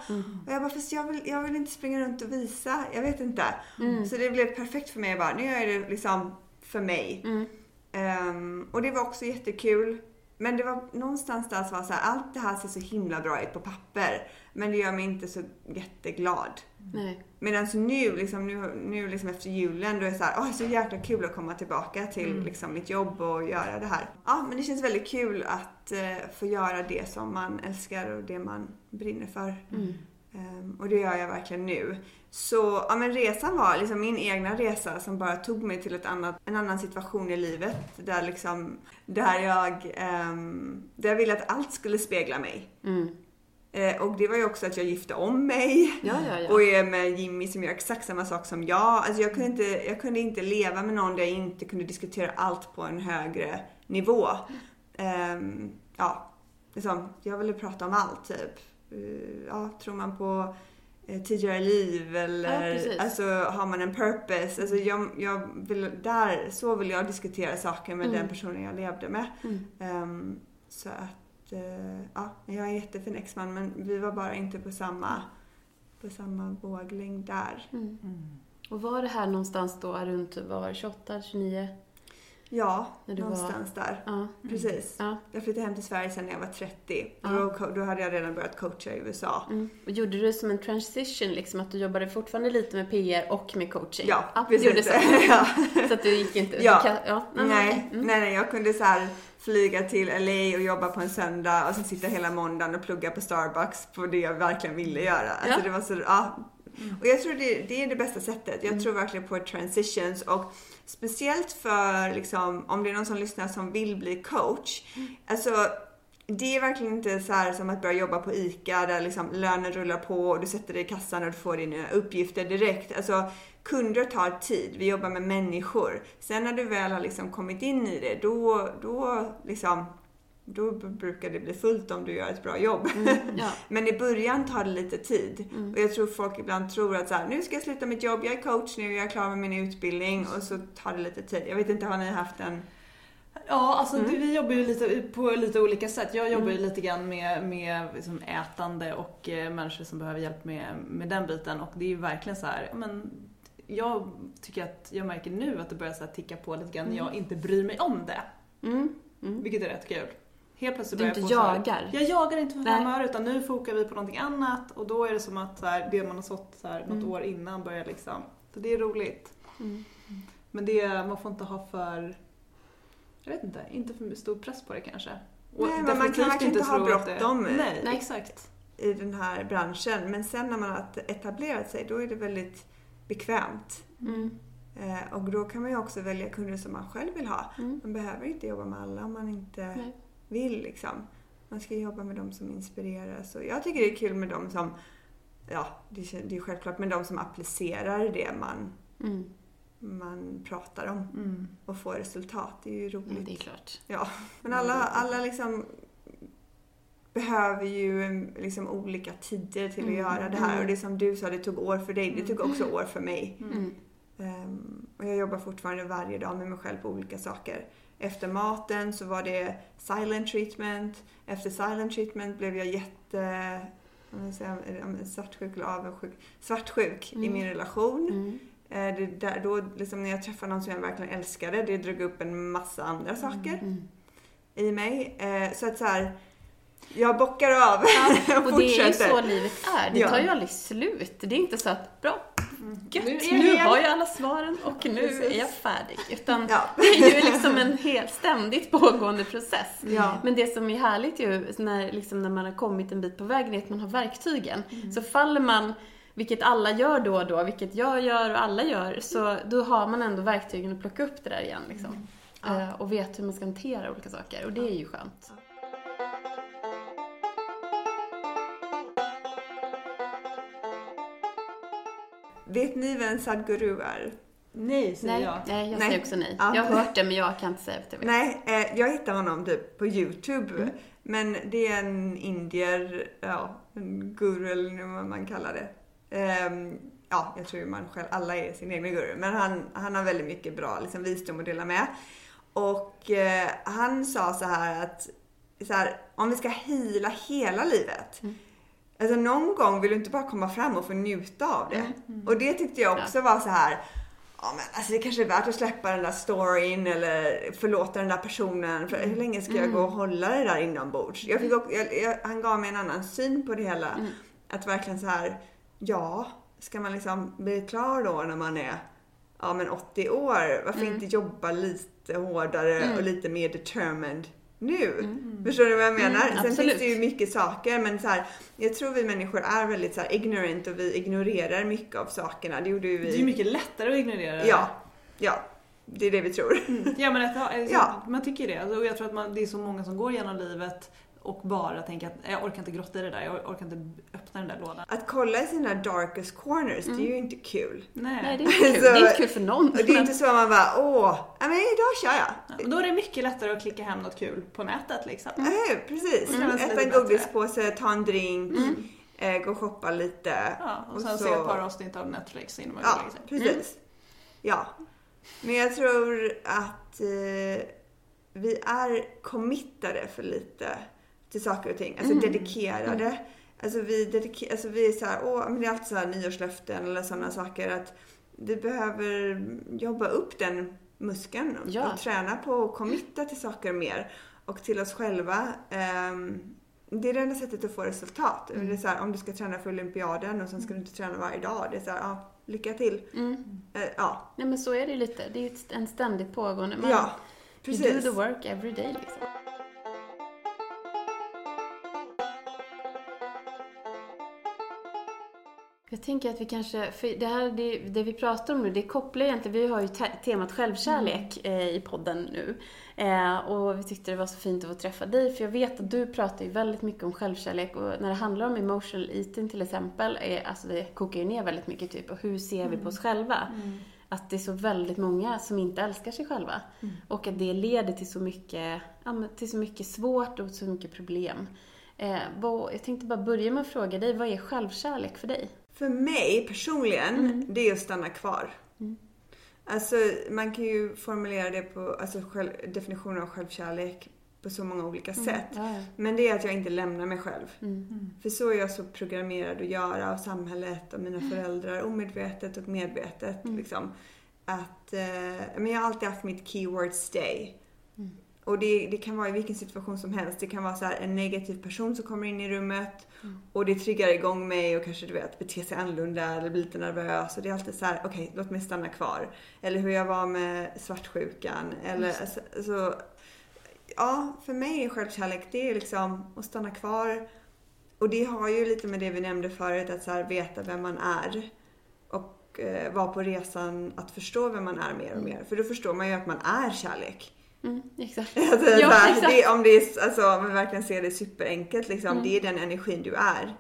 Och jag bara, fast jag vill, jag vill inte springa runt och visa. Jag vet inte. Mm. Så det blev perfekt för mig. Jag bara, nu gör jag det liksom för mig. Mm. Ehm, och det var också jättekul. Men det var någonstans där som var så här, allt det här ser så himla bra ut på papper. Men det gör mig inte så jätteglad. Nej. Medan nu, liksom, nu, nu liksom efter julen, då är det så här, åh, så jäkla kul att komma tillbaka till liksom, mitt jobb och göra det här. Ja, men det känns väldigt kul att eh, få göra det som man älskar och det man brinner för. Mm. Ehm, och det gör jag verkligen nu. Så ja, men resan var liksom min egna resa som bara tog mig till ett annat, en annan situation i livet. Där, liksom, där, jag, ehm, där jag ville att allt skulle spegla mig. Mm. Eh, och det var ju också att jag gifte om mig. Ja, ja, ja. Och är med Jimmy som gör exakt samma sak som jag. Alltså jag, kunde inte, jag kunde inte leva med någon där jag inte kunde diskutera allt på en högre nivå. Ehm, ja, liksom, jag ville prata om allt typ. Eh, ja, tror man på eh, tidigare liv Ja, eller precis. alltså, har man en purpose? Alltså, jag, jag vill, där, så vill jag diskutera saker med Mm. den personen jag levde med. Mm. Ehm, så att, eh, ja, jag är en jättefin exman men vi var bara inte på samma, på samma våglängd där. Mm. Och var det här någonstans då runt, vad var det, 28, 29? Ja, När du var- någonstans där. Ja. Precis. Ja. Jag flyttade hem till Sverige sen när jag var 30. Ja. Då, hade jag redan börjat coacha i USA. Mm. Och gjorde du det som en transition, liksom att du jobbade fortfarande lite med PR och med coaching? Ja, du precis. gjorde så. ja. Så att du gick inte... Ja. Du kan, ja. Nej. Mm. nej, nej, jag kunde så här flyga till LA och jobba på en söndag och sen sitta hela måndagen och plugga på Starbucks på det jag verkligen ville göra. Alltså Ja. det var så, ja. Och jag tror det, det är det bästa sättet. Jag Mm. tror verkligen på transitions och speciellt för liksom, om det är någon som lyssnar som vill bli coach. Mm. Alltså det är verkligen inte så här som att börja jobba på ICA där liksom lönen rullar på och du sätter dig i kassan och du får dina uppgifter direkt. Alltså kunder tar tid, vi jobbar med människor. Sen när du väl har liksom kommit in i det, då, då liksom då brukar det bli fullt om du gör ett bra jobb. Mm. Ja. Men i början tar det lite tid. Mm. Och jag tror folk ibland tror att så här, nu ska jag sluta mitt jobb, jag är coach nu, jag är klar med min utbildning och så tar det lite tid. Jag vet inte, har ni haft en... Ja, alltså Mm. vi jobbar ju lite på lite olika sätt. Jag jobbar ju lite grann med, med liksom ätande och eh, människor som behöver hjälp med, med den biten. Och det är ju verkligen så här, men jag tycker att jag märker nu att det börjar så här ticka på lite grann när jag inte bryr mig om det. Mm. Mm. Vilket är rätt kul. Helt plötsligt Du börjar inte jag få så här- jagar? Jag jagar inte för Nej. humör utan nu fokar vi på någonting annat och då är det som att så här, det man har sått så här, något Mm. år innan börjar liksom. Så det är roligt. Mm. Men det, man får inte ha för, jag vet inte, inte för stor press på det kanske. Och Nej, men man kan verkligen inte ha bråttom. Nej, Nej. exakt. i den här branschen. Men sen när man har etablerat sig, då är det väldigt bekvämt. Mm. Eh, och då kan man ju också välja kunder som man själv vill ha. Mm. Man behöver inte jobba med alla om man inte Nej. vill liksom. Man ska jobba med de som inspireras. Och jag tycker det är kul med de som, ja det är, det är självklart, med de som applicerar det man, Mm. man pratar om Mm. och får resultat. Det är ju roligt. Det är klart. Ja, men alla, alla liksom behöver ju mm, liksom olika tider till att Mm, göra det här. mm. Och det som du sa, det tog år för dig. Det tog också år för mig. Mm. Ehm, och jag jobbar fortfarande varje dag med mig själv på olika saker. Efter maten så var det silent treatment. Efter silent treatment blev jag jätte säga, svartsjuk eller avundsjuk. Svartsjuk i Mm. min relation. Mm. Eh, det, där, då, liksom, när jag träffade någon som jag verkligen älskade, det drog upp en massa andra saker Mm. i mig. Eh, så att så här, jag bockar av och, Och det är ju så livet är. Det Ja. tar ju aldrig slut. Det är inte så att, bra, gött, Nu nu, hel. har jag alla svaren och nu Precis. är jag färdig. Utan Ja. det är ju liksom en helt ständigt pågående process. Ja. Men det som är härligt ju, när, liksom, när man har kommit en bit på vägen, är att man har verktygen. Så faller man, vilket alla gör då och då, vilket jag gör och alla gör, så då har man ändå verktygen att plocka upp det där igen. Liksom. Eh, och vet hur man ska hantera olika saker. Och det är ju skönt. Vet ni vem Sadhguru är? Nej, säger Nej, jag. nej, jag Nej. säger också nej. Ja. Jag har hört det, men jag kan inte säga att jag vet. Nej, eh, jag hittade honom typ på YouTube. Mm. Men det är en indier, ja, en guru eller vad man kallar det. Ehm, ja, jag tror ju man själv, alla är sin egen guru. Men han, han har väldigt mycket bra liksom, visdom att dela med. Och eh, han sa så här att så här, om vi ska hila hela livet. Mm. Alltså någon gång vill du inte bara komma fram och få njuta av det. Mm. Och det tyckte jag också var så här. Ja men alltså det kanske är värt att släppa den där storyn eller förlåta den där personen. För hur länge ska jag gå och hålla det där inombords? Jag fick också, jag, jag, han gav mig en annan syn på det hela. Mm. Att verkligen så här, ja, ska man liksom bli klar då när man är ja, men 80 år? Varför Mm. inte jobba lite hårdare Mm. och lite mer determined nu? Förstår du vad jag menar? Mm, Sen absolut. finns det ju mycket saker men så här, jag tror vi människor är väldigt så här ignorant och vi ignorerar mycket av sakerna. Det gjorde ju vi. Det är ju mycket lättare att ignorera det. Ja, ja. Det är det vi tror. Ja men alltså, Ja. man tycker det. Alltså, och jag tror att man, det är så många som går genom livet och bara tänker att jag orkar inte grotta i det där, jag orkar inte öppna den där lådan. Att kolla i sina darkest corners, det är ju inte kul. Nej. Nej, det är inte kul. Så- Det är inte kul för någon. Och det är inte så att man bara, åh, men idag kör jag. Ja, och då är det mycket lättare att klicka hem något kul på nätet liksom. Ja, precis. Mm. Äta en godispåse, ta en drink, eh, gå och shoppa lite. Ja, och Och sen så- se ett par avsnitt av Netflix innan man Ja, går precis. Ja. Men jag tror att eh, vi är committade för lite till saker och ting. Alltså dedikerade. Alltså vi, dedike- alltså vi är så här, åh, men det är alltid så här nyårslöften eller sådana saker att vi behöver jobba upp den muskeln och, Ja. och träna på att committa till saker mer och till oss själva. Ehm, det är det enda sättet att få resultat. Det är så här, om du ska träna för olympiaden och sen ska du inte träna varje dag. Det är så här, ja, lycka till. Mm. Eh, ja, Nej men så är det lite. Det är en ständigt pågående. Man, ja, You do precis. the work every day liksom. Jag tänker att vi kanske, för det här det, det vi pratar om nu, det kopplar egentligen, vi har ju te- temat självkärlek eh, i podden nu. Eh, och vi tyckte det var så fint att få träffa dig, för jag vet att du pratar ju väldigt mycket om självkärlek och när det handlar om emotional eating till exempel, är, alltså det kokar ju ner väldigt mycket typ, och hur ser vi på oss själva? Att det är så väldigt många som inte älskar sig själva. Och att det leder till så mycket, till så mycket svårt och så mycket problem. Eh, vad, jag tänkte bara börja med att fråga dig, vad är självkärlek för dig? För mig personligen, Mm. det är att stanna kvar. Alltså man kan ju formulera det på, alltså själv, definitionen av självkärlek på så många olika sätt. Ja, ja. Men det är att jag inte lämnar mig själv. Mm. För så är jag så programmerad att göra av samhället, av mina Mm. föräldrar, omedvetet och medvetet. Liksom. Att, eh, men jag har alltid haft mitt keyword stay. Mm. Och det, det kan vara i vilken situation som helst. Det kan vara så här, en negativ person som kommer in i rummet Mm. och det triggar igång mig och kanske du vet beter sig annorlunda eller blir lite nervös. Och det är alltid så här: okej låt mig stanna kvar. Eller hur jag var med svartsjukan. Eller, alltså, alltså, ja, för mig är självkärlek det är liksom att stanna kvar. Och det har ju lite med det vi nämnde förut, att så här, veta vem man är. Och eh, vara på resan att förstå vem man är mer och mer. För då förstår man ju att man är kärlek. Mm, exakt. Alltså, Ja, här, exakt. det, om, det är, alltså, om vi verkligen ser det superenkelt, liksom, Mm. det är den energin du är.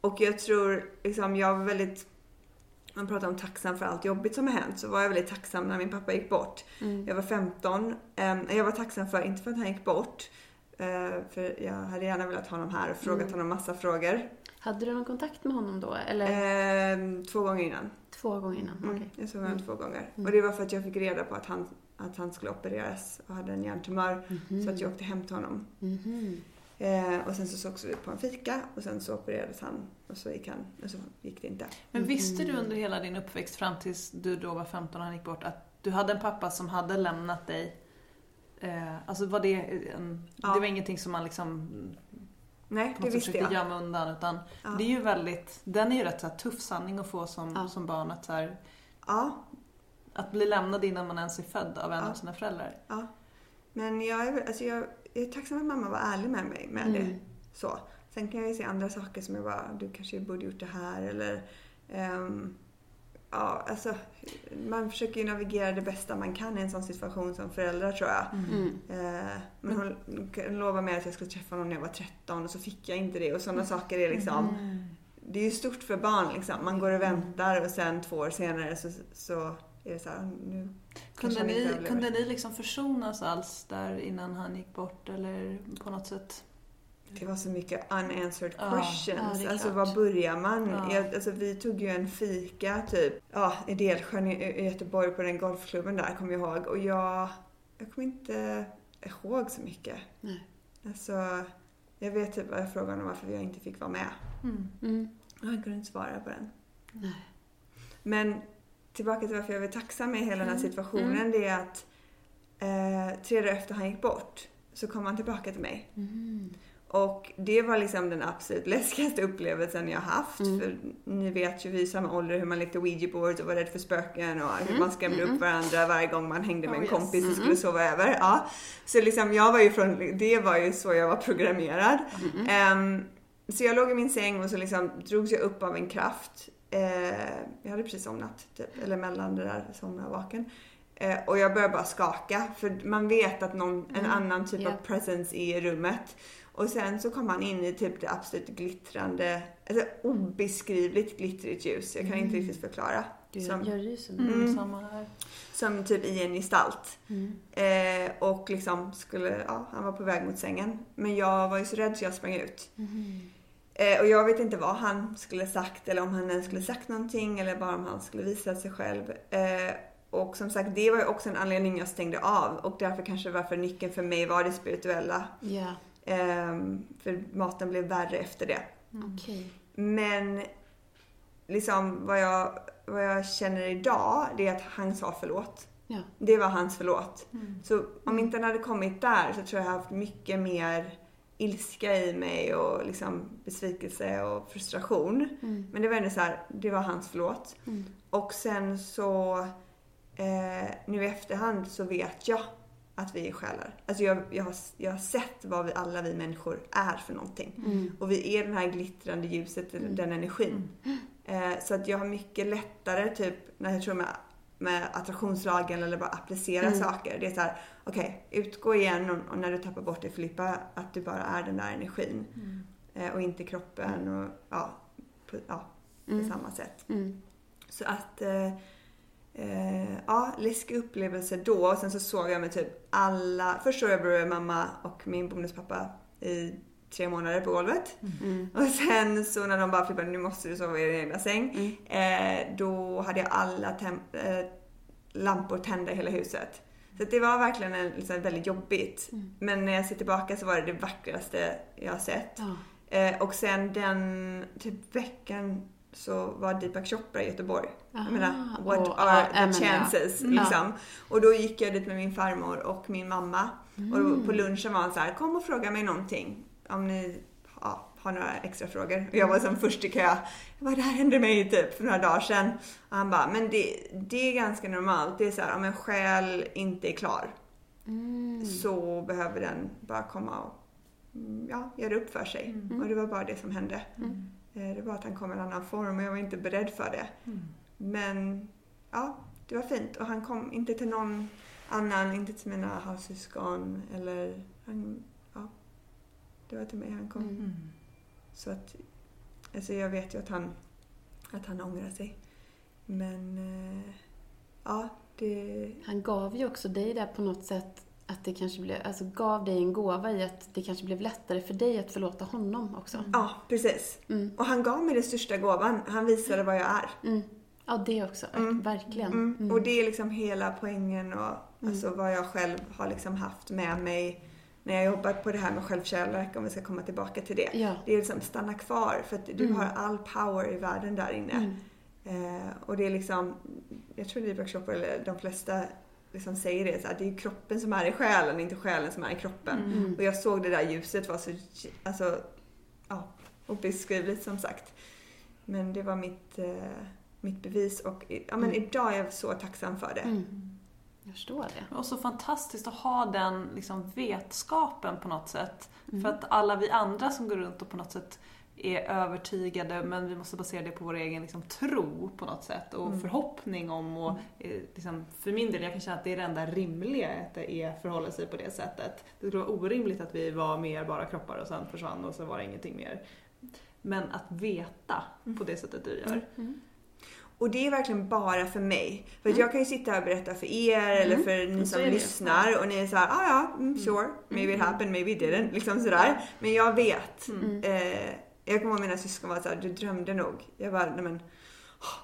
Och jag tror, liksom, jag var väldigt, man pratar om tacksam för allt jobbigt som har hänt, så var jag väldigt tacksam när min pappa gick bort. Mm. Jag var 15. ehm, jag var tacksam för, inte för att han gick bort, eh, för jag hade gärna velat ha honom här och frågat Mm. honom massa frågor. Hade du någon kontakt med honom då? Eller Ehm, två gånger innan. två gånger innan? Mm, Okej. Jag såg honom två gånger. Mm. Och det var för att jag fick reda på att han, att han skulle opereras och hade en hjärntumör. Mhm. Så att jag åkte hem till honom. Mhm. Eh, och sen så sågs vi på en fika och sen så opererades han och så gick han, och så gick det inte. Men visste du under hela din uppväxt fram tills du då var 15 och han gick bort att du hade en pappa som hade lämnat dig? Eh, alltså var det en, Ja. Det var ingenting som man liksom Nej, på det visste jag. gömma undan utan Ja. det är ju väldigt, den är ju rätt så här, tuff sanning att få som, Ja. som barn att så här, Ja, att bli lämnad innan man ens är född av en Ja. av sina föräldrar. ja. Men jag är, alltså jag, jag är tacksam att mamma var ärlig med mig med Mm. det. Så. Sen kan jag ju se andra saker som jag bara, du kanske borde gjort det här eller ehm, Ja, alltså man försöker ju navigera det bästa man kan i en sån situation som förälder tror jag. Mm. Eh, men hon lovade mig att jag skulle träffa honom när jag var 13 och så fick jag inte det och sådana saker är liksom Mm. Det är ju stort för barn liksom. Man går och väntar och sen två år senare så, så är det så här, nu Kunde ni, kunde ni liksom försonas alls där innan han gick bort eller på något sätt? Det var så mycket unanswered Ja, questions. ja, alltså var börjar man? Ja. Jag, alltså, vi tog ju en fika typ ja, i Delsjön i, i Göteborg på den golfklubben där kommer jag ihåg. Och jag, jag kommer inte ihåg så mycket. Nej. Alltså, jag vet typ bara frågan om varför jag inte fick vara med. Mm. Och han kunde inte svara på den. Nej. Men tillbaka till varför jag är tacksam med hela den här Mm. situationen. Mm. Det är att eh, tre dagar efter han gick bort så kom han tillbaka till mig. Mm. Och det var liksom den absolut läskigaste upplevelsen jag haft. Mm. För ni vet ju vi i samma ålder hur man lekte ouija boards och var rädd för spöken och hur Mm. man skrämde Mm. upp varandra varje gång man hängde med Oh, en yes. kompis och Mm. skulle sova över. Ja. Så liksom jag var ju från, det var ju så jag var programmerad. Mm. Ehm, så jag låg i min säng och så liksom drogs jag upp av en kraft. Eh, jag hade precis somnat, typ, eller mellan det där somna och vaken. Eh, och jag började bara skaka för man vet att någon, en Mm, annan typ ja. av presence är i rummet. Och sen så kom han in i typ det absolut glittrande, alltså obeskrivligt glittrigt ljus. Jag kan inte Mm. riktigt förklara. Du Som- ju så. Mm, Mm. Samma här. Som typ i en gestalt. Mm. Eh, och liksom skulle, ja, han var på väg mot sängen. Men jag var ju så rädd så jag sprang ut. Mm. Eh, och jag vet inte vad han skulle sagt eller om han ens skulle sagt någonting eller bara om han skulle visa sig själv. Eh, och som sagt, det var ju också en anledning jag stängde av och därför kanske varför nyckeln för mig var det spirituella. Ja, Ehm, för maten blev värre efter det. okej. Men liksom vad jag, vad jag känner idag, det är att han sa förlåt. Ja. Det var hans förlåt. Mm. Så om inte han hade kommit där så tror jag jag haft mycket mer ilska i mig och liksom besvikelse och frustration. Mm. Men det var ändå så här, det var hans förlåt. Mm. Och sen så eh, nu i efterhand så vet jag att vi är själar. Alltså jag, jag, har, jag har sett vad vi alla vi människor är för någonting. Mm. Och vi är den här glittrande ljuset, Mm. den energin. Eh, så att jag har mycket lättare typ när jag tror med, med attraktionslagen eller bara applicera Mm. saker. Det är så här, okej, utgå igen och, och när du tappar bort det Filippa, att du bara är den där energin. Mm. Eh, och inte kroppen och ja, på, ja, på Mm. samma sätt. Mm. Så att eh, eh, ja, läskig upplevelse då. Och sen så såg jag med typ alla, först såg jag bror, mamma och min bonuspappa i tre månader på golvet. Mm. Och sen så när de bara flippade, nu måste du sova i din egna säng. Mm. Eh, då hade jag alla eh, lampor tända i hela huset. Så det var verkligen en, liksom, väldigt jobbigt. Mm. Men när jag ser tillbaka så var det det vackraste jag har sett. Ja. Eh, och sen den typ veckan så var Deepak Chopra i Göteborg. Jag menar, what och- are ja, the menar, ja. chances? Mm. Liksom. Och då gick jag dit med min farmor och min mamma. Mm. Och på lunchen var han så här, kom och fråga mig någonting. Om ni ja, har några extra frågor. Och jag var som först i kö. Jag bara, det här hände mig typ för några dagar sedan. Och han bara, men det, det är ganska normalt. Det är så här, om en själ inte är klar Mm. så behöver den bara komma och mm, ja, göra upp för sig. Mm. Och det var bara det som hände. Mm. Eh, Det var att han kom i en annan form och jag var inte beredd för det. Mm. Men ja, det var fint. Och han kom inte till någon annan, inte till mina halvsyskon eller han, det var till mig han kom. Mm. Mm. Så att, alltså jag vet ju att han, att han ångrar sig. Men eh, ja, det, Han gav ju också dig där på något sätt att det kanske blev, alltså gav dig en gåva i att det kanske blev lättare för dig att förlåta honom också. ja precis. Mm. Och han gav mig den största gåvan. Han visade vad jag är. Mm. Ja, det också. Mm. Verkligen. Mm. Mm. Och det är liksom hela poängen och Mm. alltså vad jag själv har liksom haft med mig när jag jobbat på det här med självkärlek, om vi ska komma tillbaka till det. Ja. Det är liksom stanna kvar för att du Mm. har all power i världen där inne. Mm. Eh, och det är liksom, jag tror livworkshopper, eller de flesta liksom säger det, så att det är kroppen som är i själen, inte själen som är i kroppen. Mm. Och jag såg det där ljuset var så, alltså, ja, obeskrivligt som sagt. Men det var mitt, eh, mitt bevis och ja, men Mm. idag är jag så tacksam för det. Mm. Jag förstår det. Och så fantastiskt att ha den liksom, vetskapen på något sätt. Mm. För att alla vi andra som går runt och på något sätt är övertygade men vi måste basera det på vår egen liksom, tro på något sätt och Mm. förhoppning om och eh, liksom, för min del, jag kan känna att det är det enda rimliga att det är förhålla sig på det sättet. Det skulle vara orimligt att vi var mer bara kroppar och sen försvann och så var det ingenting mer. Men att veta på det sättet du gör. Mm. Och det är verkligen bara för mig. För att Mm. jag kan ju sitta och berätta för er eller för ni som lyssnar och ni är såhär, ah, ja, mm, sure, maybe it happened, maybe it didn't. Liksom sådär. Men jag vet. Mm. Eh, jag kommer ihåg mina syskon var såhär, du drömde nog. Jag bara, nej men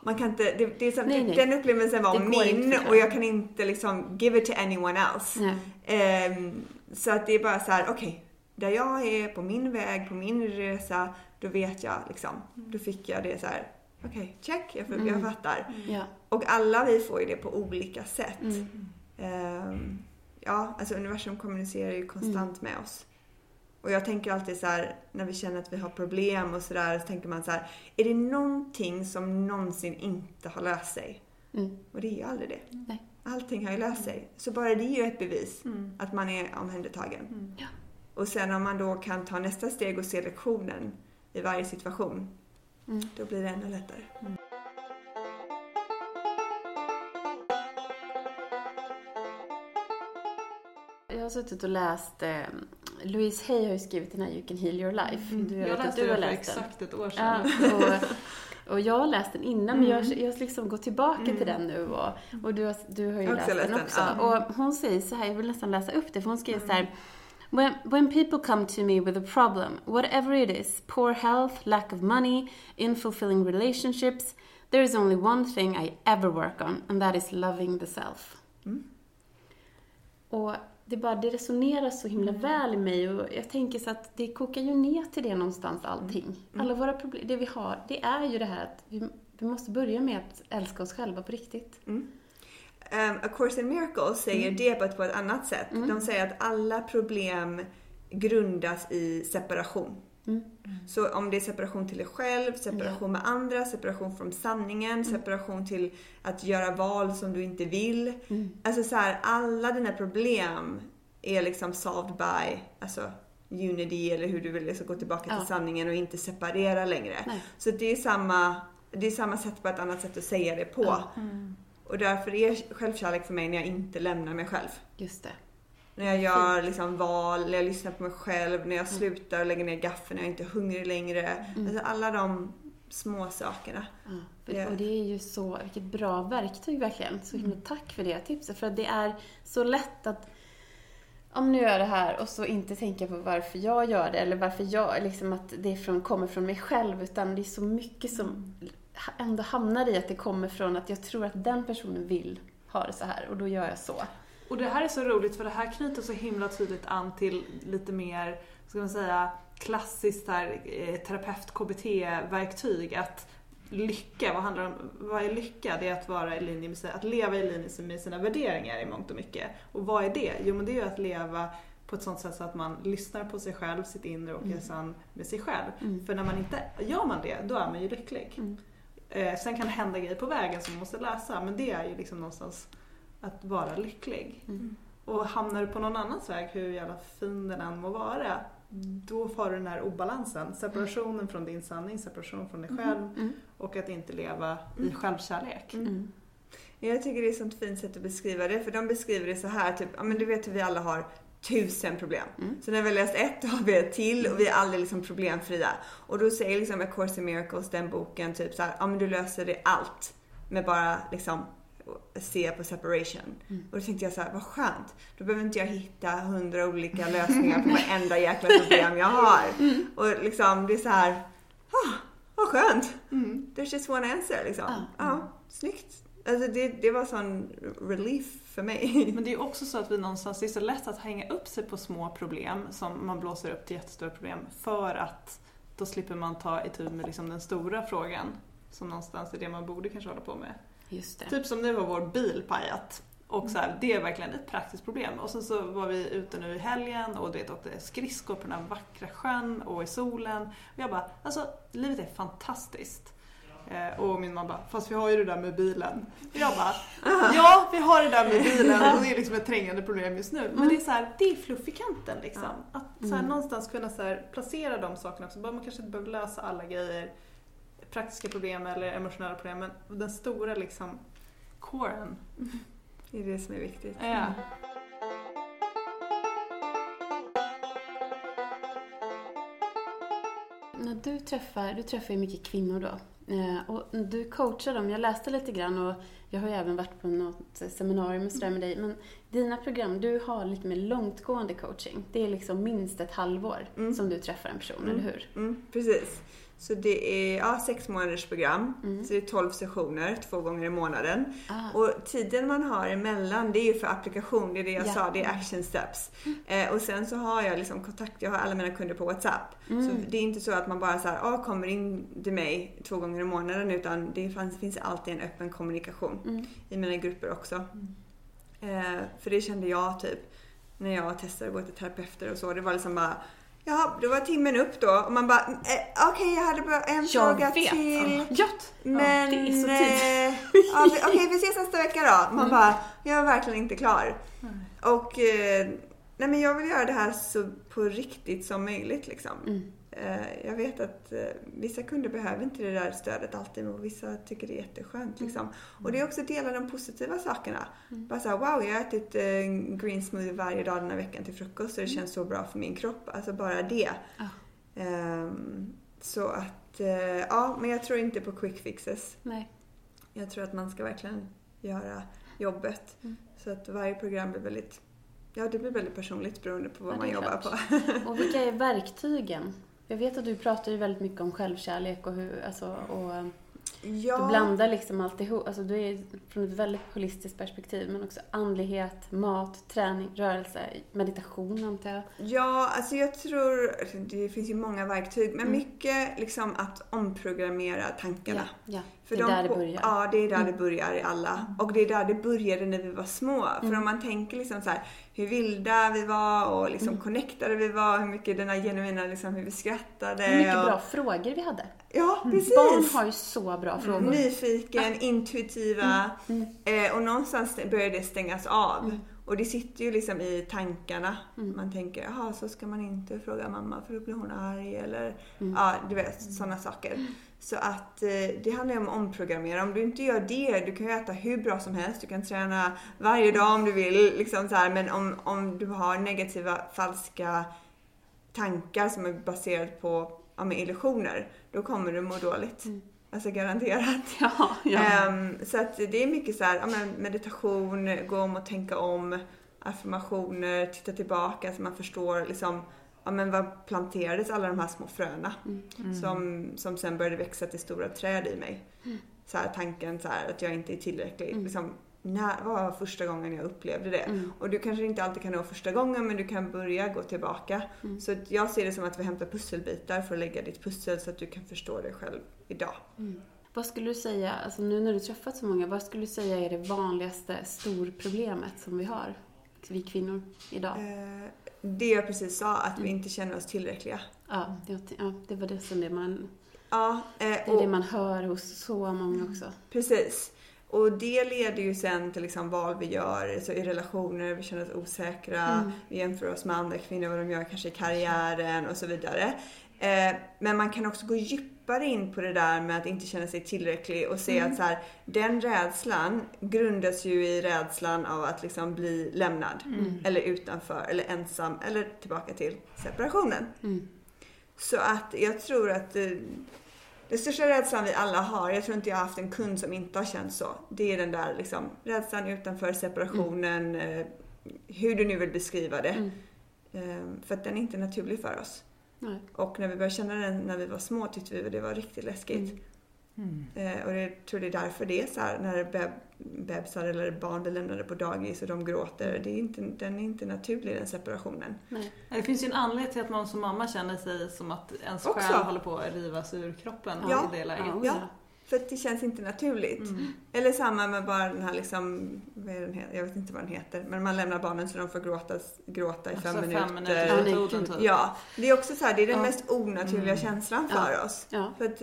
man kan inte, det, det är så, Nej, nej. den upplevelsen var min och jag kan inte liksom give it to anyone else. Ehm, så att det är bara så här: okej, där jag är på min väg, på min resa, då vet jag liksom. Då fick jag det så här: okej, check, jag, jag Mm. fattar. Ja. Och alla vi får ju det på olika sätt. Mm. Ehm, ja, alltså universum kommunicerar ju konstant med oss. Och jag tänker alltid så här, när vi känner att vi har problem och sådär, så tänker man så här, är det någonting som någonsin inte har löst sig? Mm. Och det är ju aldrig det. Nej. Allting har ju löst sig. Så bara det är ju ett bevis Mm. att man är omhändertagen. Mm. Ja. Och sen om man då kan ta nästa steg och se lektionen i varje situation, Mm. då blir det ännu lättare. Jag har suttit och läst, eh, Louise Hay har ju skrivit den här You can heal your life. Du, Jag läste du har för läst den. exakt ett år Ja, sedan. och, och jag har läst den innan men jag, jag har liksom gått tillbaka Mm. till den nu och, och du, har, du har ju läst, läst den den, också. ja. Och hon säger så här, jag vill nästan läsa upp det för hon skriver så här When, when people come to me with a problem, whatever it is, poor health, lack of money, unfulfilling relationships, there is only one thing I ever work on and that is loving the self. Mm. Och det, bara, det resonerar så himla väl i mig och jag tänker så att det kokar ju ner till det någonstans allting. Alla våra problem, det vi har, det är ju det här att vi, vi måste börja med att älska oss själva på riktigt. Um, A Course in Miracles säger Mm. det på ett, på ett annat sätt. De säger att alla problem grundas i separation. Mm. Så om det är separation till dig själv, separation med andra, separation från sanningen, Mm. separation till att göra val som du inte vill. Mm. Alltså så här, alla dina problem är liksom solved by, alltså unity eller hur du vill liksom gå tillbaka till Ja. sanningen och inte separera längre. Nej. Så det är samma, det är samma sätt på ett annat sätt att säga det på. Ja. Och därför är självkärlek för mig när jag inte lämnar mig själv. Just det. När jag gör liksom val, när jag lyssnar på mig själv, när jag slutar lägga ner gaffeln, när jag inte är hungrig längre. Alltså alla de små sakerna. Ja, för- och det är ju så, vilket bra verktyg verkligen. Så himla tack för det tipset. För att det är så lätt att om nu gör jag det här och så inte tänka på varför jag gör det eller varför jag, liksom att det från, kommer från mig själv utan det är så mycket som ändå hamnar i att det kommer från att jag tror att den personen vill ha det så här och då gör jag så. Och det här är så roligt för det här knyter så himla tydligt an till lite mer, ska man säga, klassiskt här, eh, terapeut-KBT-verktyg. Att lycka, vad handlar om, vad är lycka? Det är att vara i linje med, att leva i linje med sina värderingar i mångt och mycket. Och vad är det? Jo men det är ju att leva på ett sånt sätt så att man lyssnar på sig själv, sitt inre och är sann med sig själv. Mm. För när man inte, gör man det, då är man ju lycklig. Mm. Eh, sen kan det hända grejer på vägen som man måste lösa, men det är ju liksom någonstans att vara lycklig. Mm. Och hamnar du på någon annans väg, hur jävla fin den än må vara, då får du den här obalansen. Separationen från din sanning, separation från dig själv Mm. och att inte leva i självkärlek. Mm. Jag tycker det är ett sånt fint sätt att beskriva det, för de beskriver det så här, typ, ja men du vet hur vi alla har tusen problem. Mm. Så när vi har läst ett har vi ett till och vi är aldrig liksom problemfria. Och då säger liksom A Course in Miracles, den boken, typ så här, ja men du löser det allt med bara liksom se på separation. Mm. Och då tänkte jag så här, vad skönt. Då behöver inte jag hitta hundra olika lösningar på varenda jäkla problem jag har. Mm. Och liksom det är så här, ah, vad skönt. Mm. There's just one answer liksom. Ja. Ja, snyggt. Alltså det, det var sån relief för mig. Men det är också så att vi någonstans, det är så lätt att hänga upp sig på små problem som man blåser upp till jättestora problem för att då slipper man ta itu med liksom den stora frågan som någonstans är det man borde kanske hålla på med. Just det. Typ som nu har vår bil pajat. Och så här, det är verkligen ett praktiskt problem. Och sen så var vi ute nu i helgen och du vet, åkte skridskor på den här vackra sjön och i solen. Och jag bara, alltså livet är fantastiskt. Eh, och min mamma bara, fast vi har ju det där med bilen. Och jag bara, ja vi har det där med bilen och det är liksom ett trängande problem just nu. Men det är så här, det är fluff i kanten liksom. Att så här, någonstans kunna så här, placera de sakerna också. Man kanske inte behöver lösa alla grejer, praktiska problem eller emotionella problem. Men den stora liksom, coren. Det är det som är viktigt. Ja. När du träffar, du träffar ju mycket kvinnor då. Eh, och du coachar dem. Jag läste lite grann och jag har ju även varit på något seminarium och sådär med dig. Men dina program, du har lite mer långtgående coaching. Det är liksom minst ett halvår som du träffar en person, eller hur? Mm, precis. Så det är ja, sex månaders program. Mm. Så det är 12 sessioner, två gånger i månaden. Ah. Och tiden man har emellan, det är ju för applikation. Det är det jag Ja. sa, det är action steps. Eh, och sen så har jag liksom kontakt, jag har alla mina kunder på WhatsApp. Så det är inte så att man bara så här, ah, kommer in till mig två gånger i månaden. Utan det finns, finns alltid en öppen kommunikation i mina grupper också. Eh, för det kände jag typ när jag testade att gå till terapeuter och så. Det var liksom bara Ja, då var timmen upp då och man bara, eh, okej jag hade bara en Jag fråga vet. till. Gött! Men, det är så eh, ja, vi- okej vi ses nästa vecka då. Mm. Man bara, jag är verkligen inte klar. Och eh, nej men jag vill göra det här så på riktigt som möjligt liksom. Mm. Eh, jag vet att eh, vissa kunder behöver inte det där stödet alltid och vissa tycker det är jätteskönt Mm. liksom. Och det är också dela de positiva sakerna. Bara såhär, wow jag har ätit eh, green smoothie varje dag den här veckan till frukost och det känns så bra för min kropp. Alltså bara det. Ehm, så att, ja men jag tror inte på quick fixes. Nej. Jag tror att man ska verkligen göra jobbet. Mm. Så att varje program blir väldigt, ja det blir väldigt personligt beroende på vad Ja, man jobbar klart. på. Och vilka är verktygen? Jag vet att du pratar ju väldigt mycket om självkärlek och hur, alltså, och eh, ja, du blandar liksom alltihop. Alltså du är från ett väldigt holistiskt perspektiv men också andlighet, mat, träning, rörelse, meditation antar jag. ja, alltså jag tror, det finns ju många verktyg, men Mm. mycket liksom att omprogrammera tankarna. Ja, ja. För det är de där det börjar. Ja, det är där Mm. det börjar i alla. Och det är där det började när vi var små. För Mm. om man tänker liksom så här, hur vilda vi var och liksom Mm. connectade vi var, hur mycket den här genuina, liksom hur vi skrattade. Hur mycket och, bra frågor vi hade. Ja, precis. Barn har ju så bra frågor. Nyfiken, intuitiva. Mm. Eh, och någonstans börjar det stängas av. Mm. Och det sitter ju liksom i tankarna. Mm. Man tänker, jaha så ska man inte fråga mamma för då blir hon arg eller Mm. ja, du vet sådana saker. Så att eh, det handlar ju om att omprogrammera. Om du inte gör det, du kan ju äta hur bra som helst, du kan träna varje dag om du vill. Liksom så här, men om, om du har negativa, falska tankar som är baserade på ja, illusioner, då kommer du må dåligt. Mm. Alltså garanterat. Ja, ja. Ehm, så att det är mycket så här, ja, meditation, gå om och tänka om, affirmationer, titta tillbaka så man förstår liksom, ja men vad planterades alla de här små fröna Mm. som, som sen började växa till stora träd i mig. Så här, tanken så här, att jag inte är tillräcklig. Mm. Liksom, när vad var första gången jag upplevde det? Mm. Och du kanske inte alltid kan nå första gången men du kan börja gå tillbaka. Mm. Så jag ser det som att vi hämtar pusselbitar för att lägga ditt pussel så att du kan förstå dig själv idag. Mm. Vad skulle du säga, alltså nu när du träffat så många, vad skulle du säga är det vanligaste storproblemet som vi har, vi kvinnor, idag? Eh, det jag precis sa, att vi Mm. inte känner oss tillräckliga. Ja, det, ja, det var det som det man, Ja, eh, det är och, det man hör hos så många också. precis. Och det leder ju sen till liksom val vi gör så i relationer, vi känner oss osäkra, Mm. vi jämför oss med andra kvinnor, vad de gör kanske i karriären och så vidare. Eh, men man kan också gå djupare in på det där med att inte känna sig tillräcklig och se Mm. att så här, den rädslan grundas ju i rädslan av att liksom bli lämnad. Mm. Eller utanför, eller ensam, eller tillbaka till separationen. Mm. Så att jag tror att eh, den största rädslan vi alla har, jag tror inte jag har haft en kund som inte har känt så. Det är den där liksom, rädslan utanför separationen, eh, hur du nu vill beskriva det. Mm. För att den är inte naturlig för oss. Nej. Och när vi började känna den när vi var små tyckte vi att det var riktigt läskigt. Mm. Eh, och jag tror det är därför det är så här när beb bebisar eller barn blir lämnade på dagis och de gråter. Det är inte, den är inte naturlig den separationen. Nej. Det finns ju en anledning till att man som mamma känner sig som att ens Också. själ håller på att rivas ur kroppen Ja. i det läget. Ja. Ja, för att det känns inte naturligt. Mm. Eller samma med bara den här liksom, vad är den heter? jag vet inte vad den heter, men man lämnar barnen så de får gråta, gråta i Alltså fem fem minuter. minuter Ja, typ. Ja, det är också så här, det är den Ja. mest onaturliga Mm. känslan Ja. för oss. Ja. För att,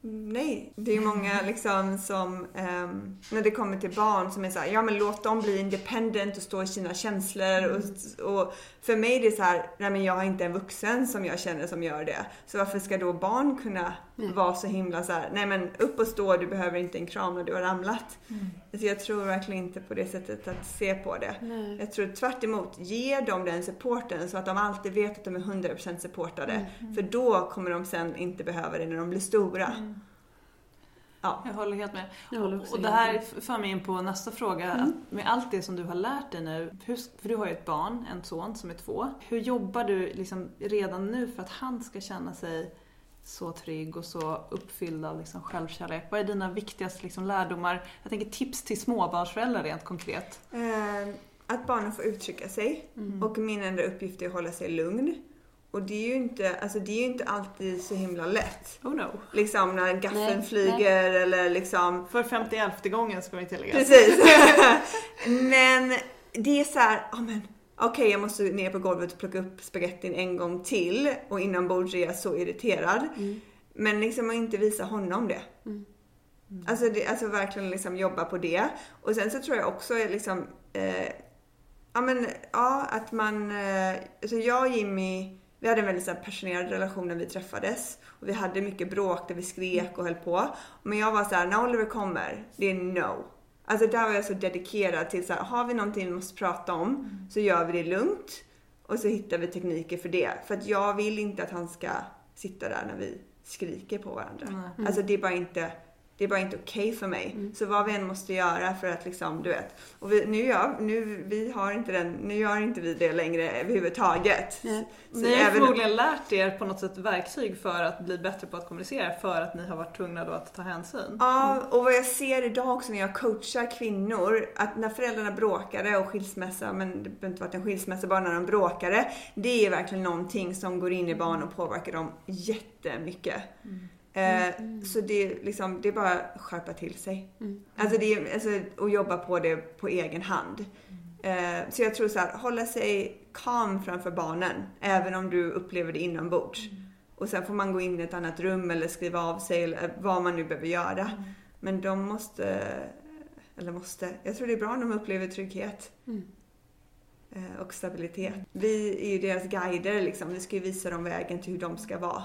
nej, det är många liksom som, ehm, när det kommer till barn som är så här, ja men låt dem bli independent och stå i sina känslor. Mm. Och, och för mig är det så här, nej men jag har inte en vuxen som jag känner som gör det. Så varför ska då barn kunna Nej. vara så himla så här, nej men upp och stå, du behöver inte en kram när du har ramlat. Mm. Alltså jag tror verkligen inte på det sättet att se på det. Nej. Jag tror tvärt emot, ge dem den supporten så att de alltid vet att de är 100% supportade. För då kommer de sen inte behöva det när de blir stora. Ja. Jag håller helt med. Jag håller också Och det här med. för mig in på nästa fråga. Mm. Med allt det som du har lärt dig nu, för du har ju ett barn, en son som är två. Hur jobbar du liksom redan nu för att han ska känna sig så trygg och så uppfylld av liksom självkärlek? Vad är dina viktigaste liksom lärdomar? Jag tänker tips till småbarnsföräldrar rent konkret. Eh, att barnen får uttrycka sig. Mm. Och min enda uppgift är att hålla sig lugn. Och det är ju inte, alltså det är inte alltid så himla lätt. Oh no. Liksom när gaffeln Nej, flyger eller liksom För 51 gången ska vi tillägga. Precis. men det är så här, ja men okej jag måste ner på golvet och plocka upp spagettin en gång till och inombords är jag så irriterad. Mm. Men liksom att inte visa honom det. Mm. Alltså, det, alltså verkligen liksom jobba på det. Och sen så tror jag också liksom, eh, ja men ja att man, eh, alltså jag och Jimmy, vi hade en väldigt så här, passionerad relation när vi träffades. Och vi hade mycket bråk där vi skrek och höll på. Men jag var så här, när Oliver kommer, det är no. Alltså där var jag så dedikerad till så här, har vi någonting vi måste prata om så gör vi det lugnt. Och så hittar vi tekniker för det. För att jag vill inte att han ska sitta där när vi skriker på varandra. Nej. Alltså det är bara inte det är bara inte okej för mig. Så vad vi än måste göra för att liksom, du vet. Och vi, nu, gör, nu, vi har inte den, nu gör inte vi det längre överhuvudtaget. Nej. Så Ni har även- förmodligen lärt er på något sätt verktyg för att bli bättre på att kommunicera för att ni har varit tvungna då att ta hänsyn. Ja, och vad jag ser idag också när jag coachar kvinnor, att när föräldrarna bråkade och skilsmässa, men det behöver inte varit en skilsmässa, bara när de bråkade. Det är verkligen någonting som går in i barn och påverkar dem jättemycket. Eh, Så det är, liksom, det är bara att skärpa till sig. Mm. Alltså, det är, alltså att jobba på det på egen hand. Eh, Så jag tror så här, hålla sig calm framför barnen, även om du upplever det inombords. Och sen får man gå in i ett annat rum eller skriva av sig eller vad man nu behöver göra. Men de måste, eller måste, jag tror det är bra när de upplever trygghet Mm. eh, och stabilitet. Vi är ju deras guider liksom, vi ska ju visa dem vägen till hur de ska vara.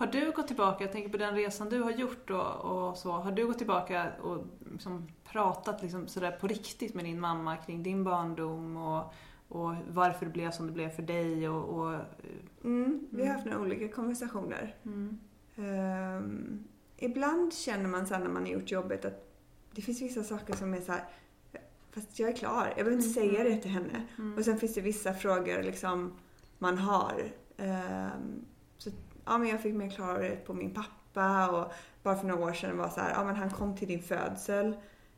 Mm. Har du gått tillbaka, jag tänker på den resan du har gjort och, och så, har du gått tillbaka och liksom pratat liksom sådär på riktigt med din mamma kring din barndom och, och varför det blev som det blev för dig och... och Mm, vi har haft några olika konversationer. mm. Ehm, ibland känner man sen när man har gjort jobbet att det finns vissa saker som är så här. fast jag är klar, jag behöver inte säga det till henne. Mm. Och sen finns det vissa frågor liksom man har. Så, ja, men jag fick mer klarhet på min pappa och bara för några år sedan var så här, ja men han kom till din födsel.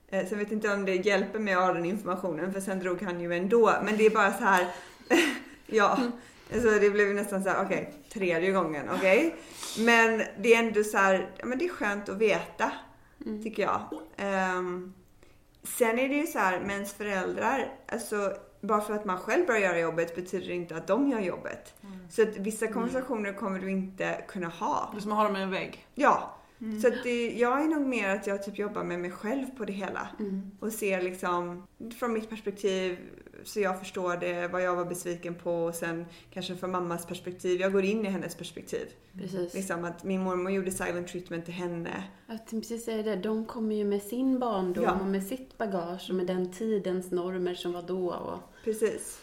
Eh, sen vet inte om det hjälper att ha den informationen för sen drog han ju ändå. Men det är bara så här, ja. Alltså det blev ju nästan så här, okej, tredje gången, okej. Men det är ändå så här, ja men det är skönt att veta, Mm. tycker jag. Ehm, sen är det ju så här med ens föräldrar, alltså bara för att man själv börjar göra jobbet betyder det inte att de gör jobbet. Så att vissa konversationer kommer du inte kunna ha. Det är som att ha dem i en vägg. Ja. Så att det, jag är nog mer att jag typ jobbar med mig själv på det hela. Mm. Och ser liksom från mitt perspektiv så jag förstår det, vad jag var besviken på och sen kanske från mammas perspektiv. Jag går in i hennes perspektiv. Precis. Liksom att min mormor gjorde silent treatment till henne. Jag precis säga det. De kommer ju med sin barndom Ja. och med sitt bagage och med den tidens normer som var då. Och, Precis.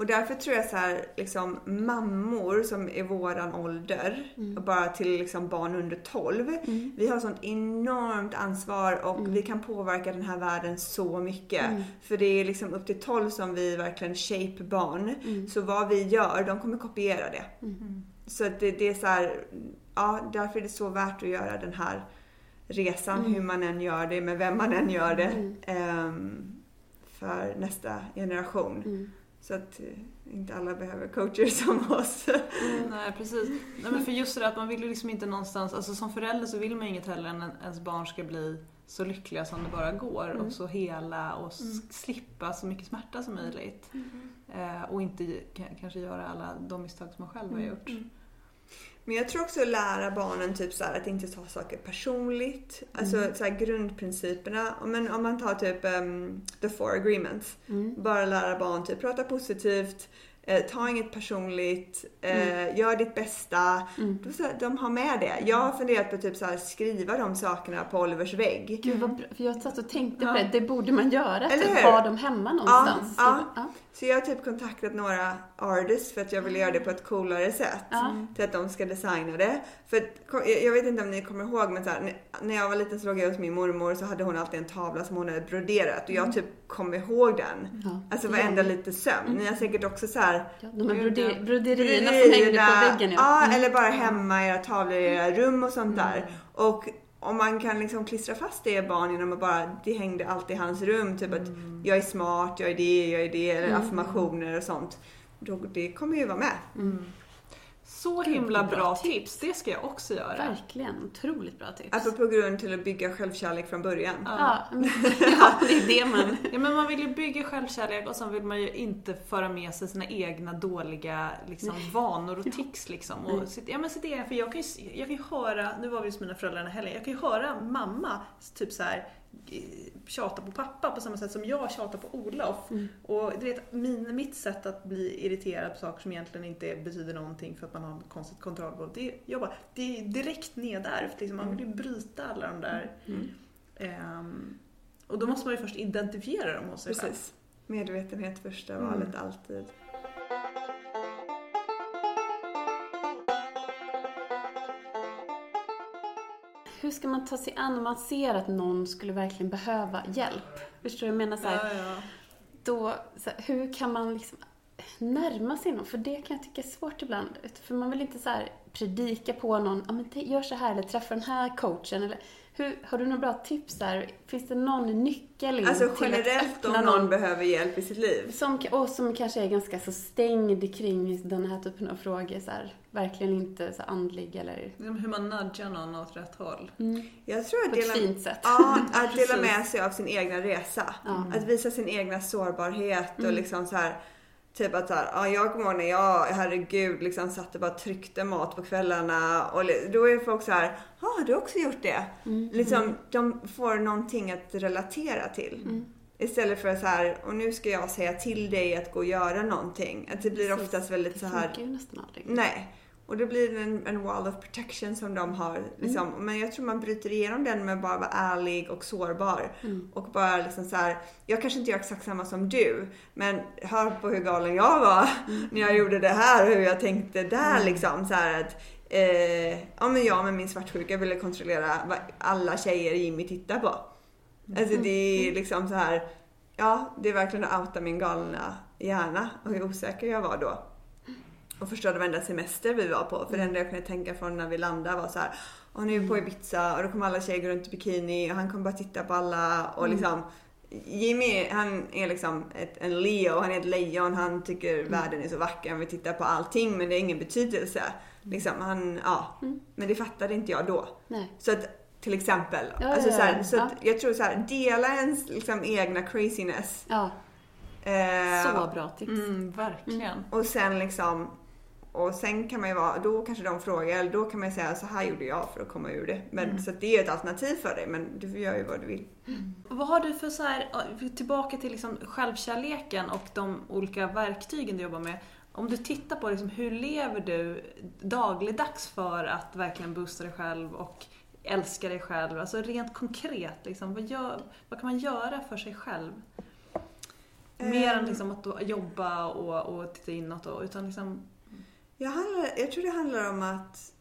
Och därför tror jag så här, liksom mammor som är våran ålder, och bara till liksom barn under 12. Mm. Vi har sånt enormt ansvar och vi kan påverka den här världen så mycket. Mm. För det är liksom upp till 12 som vi verkligen shape barn. Mm. Så vad vi gör, de kommer kopiera det. Så att det, det är så här, ja därför är det så värt att göra den här resan hur man än gör det, med vem man än gör det. ehm, för nästa generation. Mm. Så att eh, inte alla behöver coacher som oss. Nej precis. Nej, men för just det att man vill ju liksom inte någonstans, alltså som förälder så vill man ju inget hellre än att ens barn ska bli så lyckliga som det bara går och så hela och s- slippa så mycket smärta som möjligt. Eh, och inte kanske göra alla de misstag som man själv har gjort. Men jag tror också att lära barnen typ så att inte ta saker personligt. Alltså så här, grundprinciperna. Men om man tar typ ehm, the four agreements. Bara lära barn typ prata positivt, eh, ta inget personligt, eh, gör ditt bästa. Då, så här, de har med det. Jag har funderat på typ så här, skriva de sakerna på Olivers vägg. Gud vad bra, för jag satt och tänkte Ja. på det, det borde man göra. Eller Typ, hur? ha dem hemma någonstans. Ja, Skriva- ja. Så jag har typ kontaktat några artists för att jag vill göra det på ett coolare sätt. Ja. Till att de ska designa det. För jag vet inte om ni kommer ihåg men så här, när- jag var liten så låg jag hos min mormor så hade hon alltid en tavla som hon hade broderat och jag typ kom ihåg den. Ja, Alltså varenda gör vi. lite söm. Ni har säkert också så här Ja, de här ja. broderierna som hängde på väggen. Ja, Mm. eller bara hemma i era tavlor i era rum och sånt där. Och om man kan liksom klistra fast det i barn genom att bara, det hängde alltid i hans rum. Typ att jag är smart, jag är det, jag är det, eller affirmationer och sånt. Då, det kommer ju vara med. Så Gud, himla bra bra tips, det ska jag också göra. Verkligen, otroligt bra tips. Apropå grund till att bygga självkärlek från början. Ja, ja, det är det man... Ja, men man vill ju bygga självkärlek och sen vill man ju inte föra med sig sina egna dåliga liksom, vanor och tics. Liksom. Och sitt, ja, men sitt egen, för jag kan, ju, jag kan ju höra, nu var vi hos mina föräldrar den här helgen, jag kan ju höra mamma typ så här tjata på pappa på samma sätt som jag tjatar på Olof. Och du vet, min, mitt sätt att bli irriterad på saker som egentligen inte betyder någonting för att man har en konstigt kontrollbehov, det, jag bara, det är direkt nedärvt. Liksom. Man vill ju bryta alla de där Ehm, och då måste man ju först identifiera dem hos sig själv. Precis. Medvetenhet första Mm. valet alltid. Hur ska man ta sig an om man ser att någon skulle verkligen behöva hjälp? Förstår du? Jag menar så här, Ja, ja. då, så här, hur kan man liksom närma sig någon? För det kan jag tycka är svårt ibland. För man vill inte så här predika på någon, ja men gör så här eller träffa den här coachen. Eller, hur, har du några bra tips där? Finns det någon nyckel in Alltså till att generellt om öppna någon behöver hjälp i sitt liv. som, och som kanske är ganska så stängd kring den här typen av frågor. Så här, verkligen inte så andlig eller Liksom hur man nudgar någon åt rätt håll. Jag tror att på ett dela, fint sätt. ja, att dela med sig av sin egna resa. Att visa sin egna sårbarhet Mm. och liksom så här Typ att såhär, ja jag kommer ihåg när jag, herregud, liksom satt och bara tryckte mat på kvällarna och då är folk så här, ja har du också gjort det? Mm. Liksom, de får någonting att relatera till. Mm. Istället för så här, och nu ska jag säga till dig att gå och göra någonting. Att det blir Precis. oftast väldigt så Det här, funkar ju nästan aldrig. Nej. Och då blir det en, en wall of protection som de har. Liksom. Mm. Men jag tror man bryter igenom den med att bara vara ärlig och sårbar. Mm. Och bara liksom så här, jag kanske inte gör exakt samma som du, men hör på hur galen jag var Mm. när jag gjorde det här, hur jag tänkte där liksom. Så här att, eh, ja men jag med min svartsjuka ville kontrollera vad alla tjejer Jimmy tittar på. Alltså det är liksom så här, ja det är verkligen att outa min galna hjärna och hur osäker jag var då. Och förstörde varenda semester vi var på. För det enda jag kunde tänka från när vi landade var så här. Och nu är vi på Ibiza och då kommer alla tjejer gå runt i bikini och han kommer bara titta på alla och liksom Jimmy han är liksom ett, en Leo, han är ett lejon, han tycker världen är så vacker, han vill titta på allting men det är ingen betydelse. Liksom, han, ja. Men det fattade inte jag då. Nej. Så att till exempel, Ja, alltså ja, så, här, ja. så att Ja. jag tror så här, dela ens liksom, egna craziness. Ja, Eh, så bra tips. Mm, verkligen. och sen liksom och sen kan man ju vara, då kanske de frågar, eller då kan man ju säga så här gjorde jag för att komma ur det. Men så att det är ett alternativ för dig, men du gör ju vad du vill. Vad har du för så här, tillbaka till liksom självkärleken och de olika verktygen du jobbar med. Om du tittar på liksom, hur lever du dagligdags för att verkligen boosta dig själv och älska dig själv? Alltså rent konkret, liksom, vad, gör, vad kan man göra för sig själv? Mer än Ehm. liksom att jobba och, och titta inåt, och, utan liksom... Jag, handlar, jag tror det handlar om att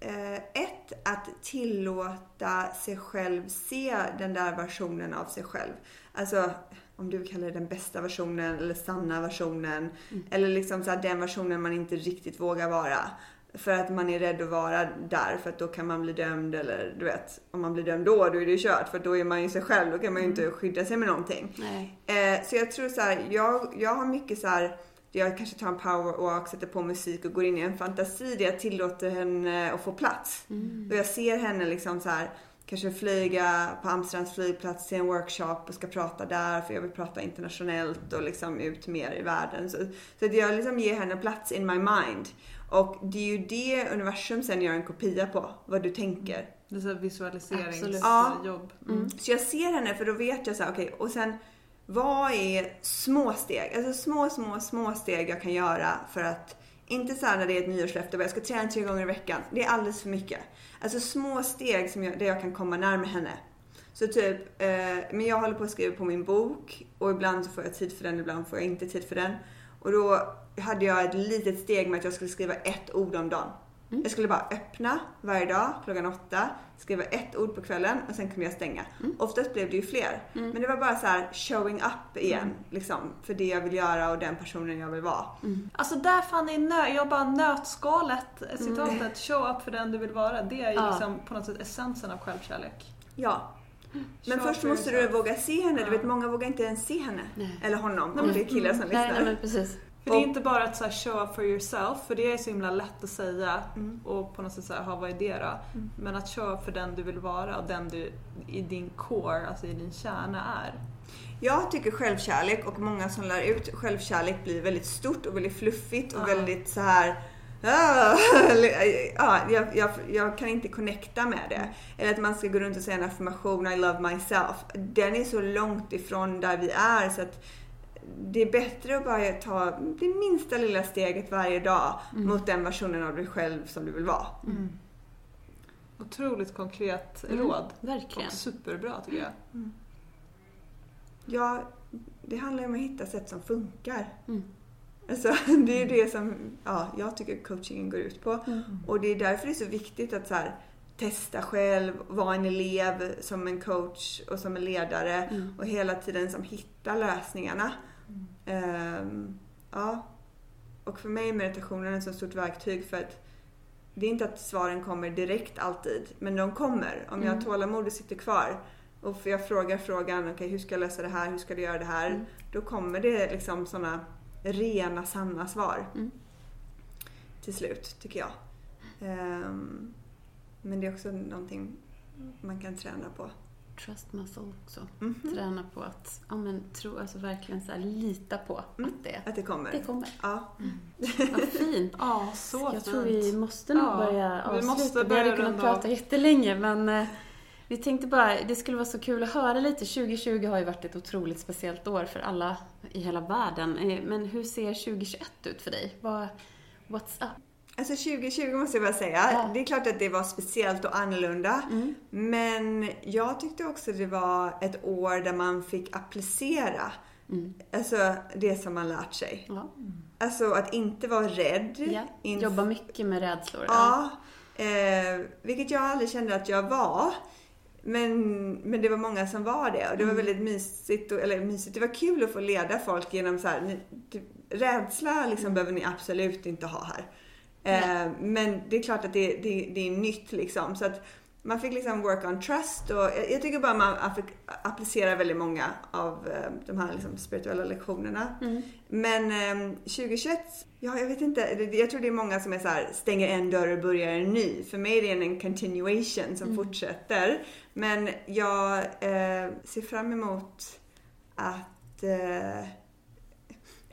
eh, ett, att tillåta sig själv se den där versionen av sig själv. Alltså om du kallar det den bästa versionen eller sanna versionen. Eller liksom så här, den versionen man inte riktigt vågar vara. För att man är rädd att vara där för att då kan man bli dömd eller du vet, om man blir dömd då, då är det ju kört för då är man ju sig själv, då kan man ju inte skydda sig med någonting. Eh, så jag tror så här, jag, jag har mycket så här, jag kanske tar en powerwalk, sätter på musik och går in i en fantasi där jag tillåter henne att få plats. Och jag ser henne liksom så här, kanske flyga på Amsterdams flygplats till en workshop och ska prata där för jag vill prata internationellt och liksom ut mer i världen. Så, så att jag liksom ger henne plats in my mind. Och det är ju det universum sen gör en kopia på, vad du tänker. Det är visualiseringsjobb. Mm. Så jag ser henne för då vet jag så här, okej, och sen vad är små steg? Alltså små, små, små steg jag kan göra för att inte så här när det är ett nyårslöfte, jag ska träna tre gånger i veckan. Det är alldeles för mycket. Alltså små steg som jag, där jag kan komma närmare henne. Så typ, eh, men jag håller på att skriva på min bok och ibland så får jag tid för den, ibland får jag inte tid för den. Och då hade jag ett litet steg med att jag skulle skriva ett ord om dagen. Jag skulle bara öppna varje dag klockan åtta, skriva ett ord på kvällen och sen kunde jag stänga. Oftast blev det ju fler. Men det var bara så här showing up igen, liksom, för det jag vill göra och den personen jag vill vara. Alltså där fan är nö, jag bara nötskalet, eh, citatet, show up för den du vill vara. Det är ju Ja. liksom på något sätt essensen av självkärlek. Ja. Men Show först måste du våga se henne. Du Ja. vet, många vågar inte ens se henne. Nej. Eller honom, om det är killar som Nej, lyssnar. nej men precis. För det är inte bara att så här, show up for yourself, för det är så himla lätt att säga Mm. och på något sätt här, ha vad är det då? Men att show up för den du vill vara och den du i din core, alltså i din kärna är. Jag tycker självkärlek och många som lär ut självkärlek blir väldigt stort och väldigt fluffigt och Ja. väldigt så här. "Ah", ja, jag, jag, jag kan inte connecta med det. Eller att man ska gå runt och säga en affirmation, I love myself. Den är så långt ifrån där vi är så att det är bättre att bara ta det minsta lilla steget varje dag mot den versionen av dig själv som du vill vara. Otroligt konkret Mm. råd. Verkligen. Och superbra tycker jag. Ja, det handlar ju om att hitta sätt som funkar. Mm. Alltså, det är det som ja, jag tycker coachingen går ut på. Och det är därför det är så viktigt att så här, testa själv, vara en elev som en coach och som en ledare Mm. och hela tiden som hittar lösningarna. Ehm, ja. Och för mig är meditationen ett så stort verktyg för att det är inte att svaren kommer direkt alltid, men de kommer. Om jag har Mm. tålamod och sitter kvar och jag frågar frågan, okej hur ska jag lösa det här, hur ska du göra det här? Mm. Då kommer det liksom sådana rena, sanna svar. Mm. Till slut, tycker jag. Ehm, men det är också någonting man kan träna på. Trust muscle också. Mhm. Träna på att, ja men tro, alltså verkligen så här, lita på Mm. att det, Att det kommer. det kommer. Ja. Vad fint. Ja, så Jag fint. tror vi måste nog Ja, börja vi avsluta. måste vi börja hade kunnat prata jättelänge men eh, vi tänkte bara, det skulle vara så kul att höra lite. 2020 har ju varit ett otroligt speciellt år för alla i hela världen. Eh, Men hur ser 2021 ut för dig? Vad, what's up? Alltså 2020 måste jag bara säga. Ja. Det är klart att det var speciellt och annorlunda. Mm. Men jag tyckte också det var ett år där man fick applicera Mm. alltså, det som man lärt sig. Ja. Alltså att inte vara rädd. Ja. Jobba mycket med rädslor. Ja. Eh, vilket jag aldrig kände att jag var. Men, men det var många som var det och det var Mm. väldigt mysigt. Och, eller mysigt, det var kul att få leda folk genom så här, ni, typ, rädsla liksom Mm. behöver ni absolut inte ha här. Eh, men det är klart att det, det, det är nytt liksom. Så att man fick liksom work on trust och jag, tycker bara man fick applicera väldigt många av eh, de här liksom spirituella lektionerna. Mm. Men eh, 2021, ja jag vet inte. Jag tror det är många som är så här, stänger en dörr och börjar en ny. För mig är det en continuation som fortsätter. Men jag eh, ser fram emot att eh,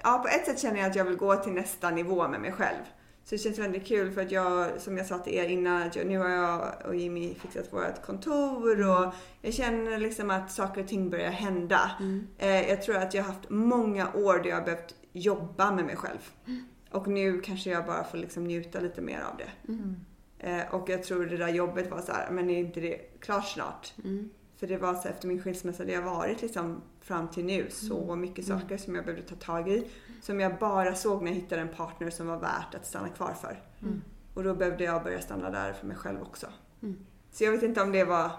Ja, på ett sätt känner jag att jag vill gå till nästa nivå med mig själv. Så det känns väldigt kul för att jag, som jag sa till er innan, nu har jag och Jimmy fixat vårt kontor och jag känner liksom att saker och ting börjar hända. Mm. Eh, jag tror att jag har haft många år där jag har behövt jobba med mig själv. Och nu kanske jag bara får liksom njuta lite mer av det. Mm. Eh, och jag tror det där jobbet var så här, men är inte det klart snart? Mm. För det var så efter min skilsmässa, det har varit liksom fram till nu så Mm. mycket saker som jag behövde ta tag i. Som jag bara såg när jag hittade en partner som var värt att stanna kvar för. Mm. Och då behövde jag börja stanna där för mig själv också. Mm. Så jag vet inte om det var ett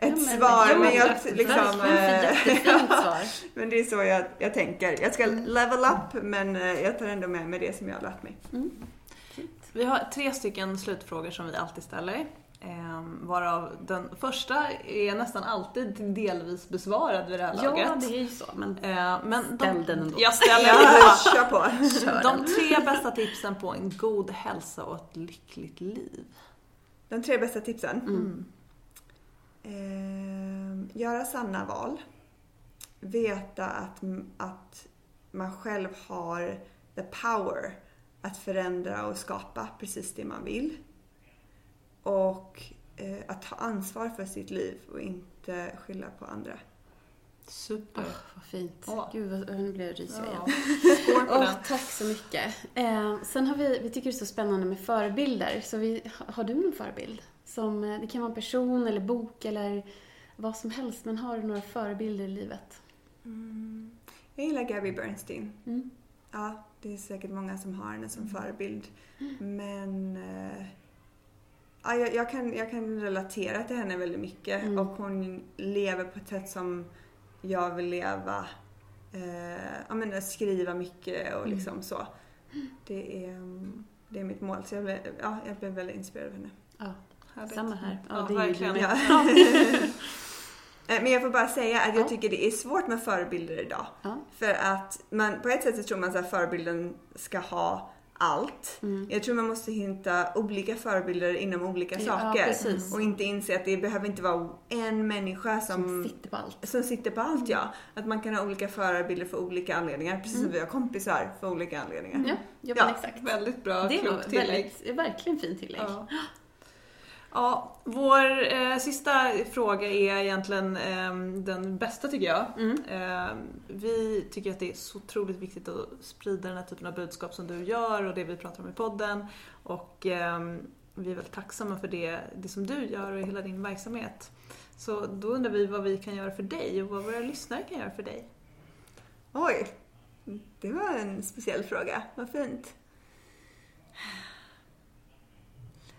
Ja, men- svar, jo, men jag liksom... eh, svar. men det är så jag, jag tänker. Jag ska Mm. level up men eh, jag tar ändå med mig det som jag har lärt mig. Mm. Vi har tre stycken slutfrågor som vi alltid ställer. Eh, varav den första är nästan alltid delvis besvarad vid det här laget. Ja, det är ju så. Men Eh, men Ställ den ändå. Jag ställer Ja, den. kör på. De tre bästa tipsen på en god hälsa och ett lyckligt liv. De tre bästa tipsen. Mm. Ehm, göra sanna val. Veta att, att man själv har the power att förändra och skapa precis det man vill. Och eh, att ta ansvar för sitt liv och inte skylla på andra. Super. Åh, vad fint. Åh. Gud, vad, nu blir jag rysig igen. Ja. Åh, den. tack så mycket. Eh, sen har vi, vi tycker det är så spännande med förebilder. Så vi, har du någon förebild? Som, eh, det kan vara en person eller bok eller vad som helst. Men har du några förebilder i livet? Jag gillar Gabby Bernstein. Mm. Ja, det är säkert många som har henne som förebild. Men eh, ja, jag, jag, kan, jag kan relatera till henne väldigt mycket Mm. och hon lever på ett sätt som jag vill leva. Eh, jag menar, skriva mycket och liksom så. Det är, mm, det är mitt mål. Så jag blev, ja, jag blev väldigt inspirerad av henne. Ja, Härligt. samma här. Ja, Ja, det är ju verkligen. Ja. Eh, Men jag får bara säga att jag Ja. tycker det är svårt med förebilder idag. Ja. För att man, på ett sätt så tror man att förebilden ska ha allt. Mm. Jag tror man måste hitta olika förebilder inom olika Ja, saker. precis. och inte inse att det behöver inte vara en människa som, Som sitter på allt. som sitter på allt. Ja. Att man kan ha olika förebilder för olika anledningar. Precis som vi har kompisar för olika anledningar. Ja, ja, Ja, exakt. Väldigt bra, Det klokt tillägg. väldigt, verkligen fint tillägg. Ja. Ja, vår eh, sista fråga är egentligen eh, den bästa tycker jag. Mm. Eh, vi tycker att det är så otroligt viktigt att sprida den här typen av budskap som du gör och det vi pratar om i podden. Och eh, vi är väldigt tacksamma för det, det som du gör och hela din verksamhet. Så då undrar vi vad vi kan göra för dig och vad våra lyssnare kan göra för dig. Oj, det var en speciell fråga. Vad fint.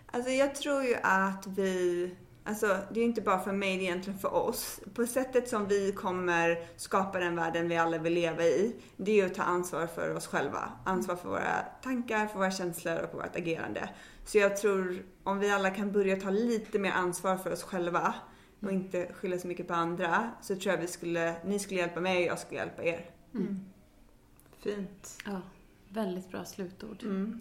Alltså jag tror ju att vi, alltså det är ju inte bara för mig, det är egentligen för oss. På sättet som vi kommer skapa den världen vi alla vill leva i, det är ju att ta ansvar för oss själva. Ansvar för våra tankar, för våra känslor och för vårt agerande. Så jag tror om vi alla kan börja ta lite mer ansvar för oss själva och inte skylla så mycket på andra, så tror jag vi skulle, ni skulle hjälpa mig och jag skulle hjälpa er. Fint. Ja, väldigt bra slutord. Mm.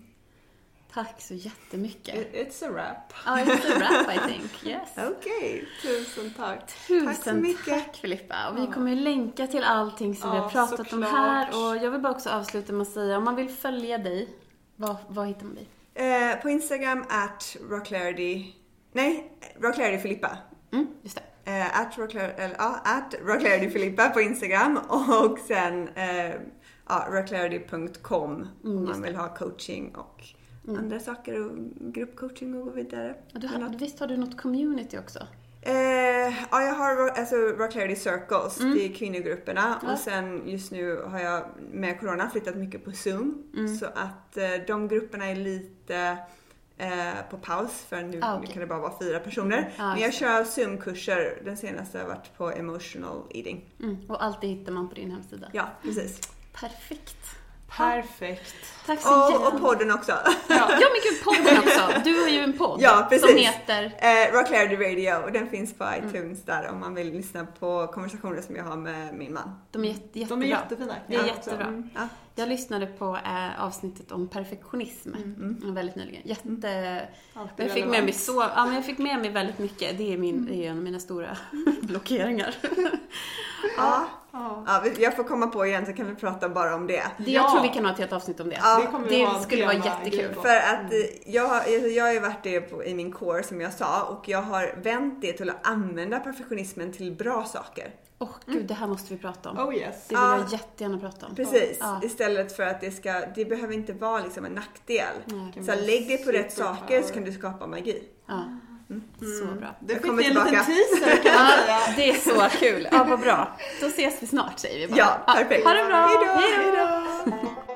Tack så jättemycket. It- It's a wrap. Ja, it's a wrap I think. Yes. Okej. Tusen tack. Tusen Tack så mycket. tack Filippa. Och vi kommer ju länka till allting som vi Ja, har pratat om här. Och jag vill bara också avsluta med att säga, om man vill följa dig, vad, vad hittar man dig? Eh, på Instagram at rocklarity. Nej, rocklarity Filippa. Mm, just det. Eh, at rocklar, eller, ja, at rocklarity Filippa på Instagram och sen eh, ja, rocklarity.com om Mm, man vill ha coaching och Mm. andra saker och gruppcoaching och gå vidare. Och du har, att- visst har du något community också? Eh, ja, jag har alltså Rock Clarity Circles, Mm. det är kvinnogrupperna. Ja. Och sen just nu har jag med Corona flyttat mycket på Zoom. Mm. Så att eh, de grupperna är lite eh, på paus för nu, Ah, nu okej. kan det bara vara fyra personer. Ja, Men jag det. kör Zoom-kurser. Den senaste har varit på emotional eating. Mm. Och allt det hittar man på din hemsida. Ja, precis. Perfekt. Perfekt. Tack så Och, och podden också. Ja, men gud, podden också. Du har ju en podd Ja, precis. som heter... Eh, Rock Clarity Radio och den finns på Mm. iTunes där om man vill lyssna på konversationer som jag har med min man. De är jätte, jättebra. De är jättefina. Det är Ja, jättebra. också. Ja. Jag lyssnade på eh, avsnittet om perfektionism Mm. väldigt nyligen. Jätte... Alltid Jag fick med mig så, ja, men jag fick med mig väldigt mycket. Det är, min, det är en av mina stora blockeringar. Ja. Ja. Ja, jag får komma på igen så kan vi prata bara om det. Det, Ja. Jag tror vi kan ha ett helt avsnitt om det. Ja, Det det skulle vara jättekul. För att jag, har- alltså, jag har ju varit det på, i min core som jag sa och jag har vänt det till att använda perfektionismen till bra saker. Åh gud, det här måste vi prata om. Oh yes. Det vill Ja. jag jättegärna prata om. Precis. Ja. Istället för att det ska, det behöver inte vara liksom en nackdel. Nej. Så lägg det på rätt saker så kan du skapa magi. Ja. Så bra. Det Jag fick en liten tillbaka. teaser kan man säga. Det är så kul. Ja, vad bra. Då ses vi snart säger vi bara. Ja, perfekt. Ha det bra. Hejdå! Hej då. Hejdå!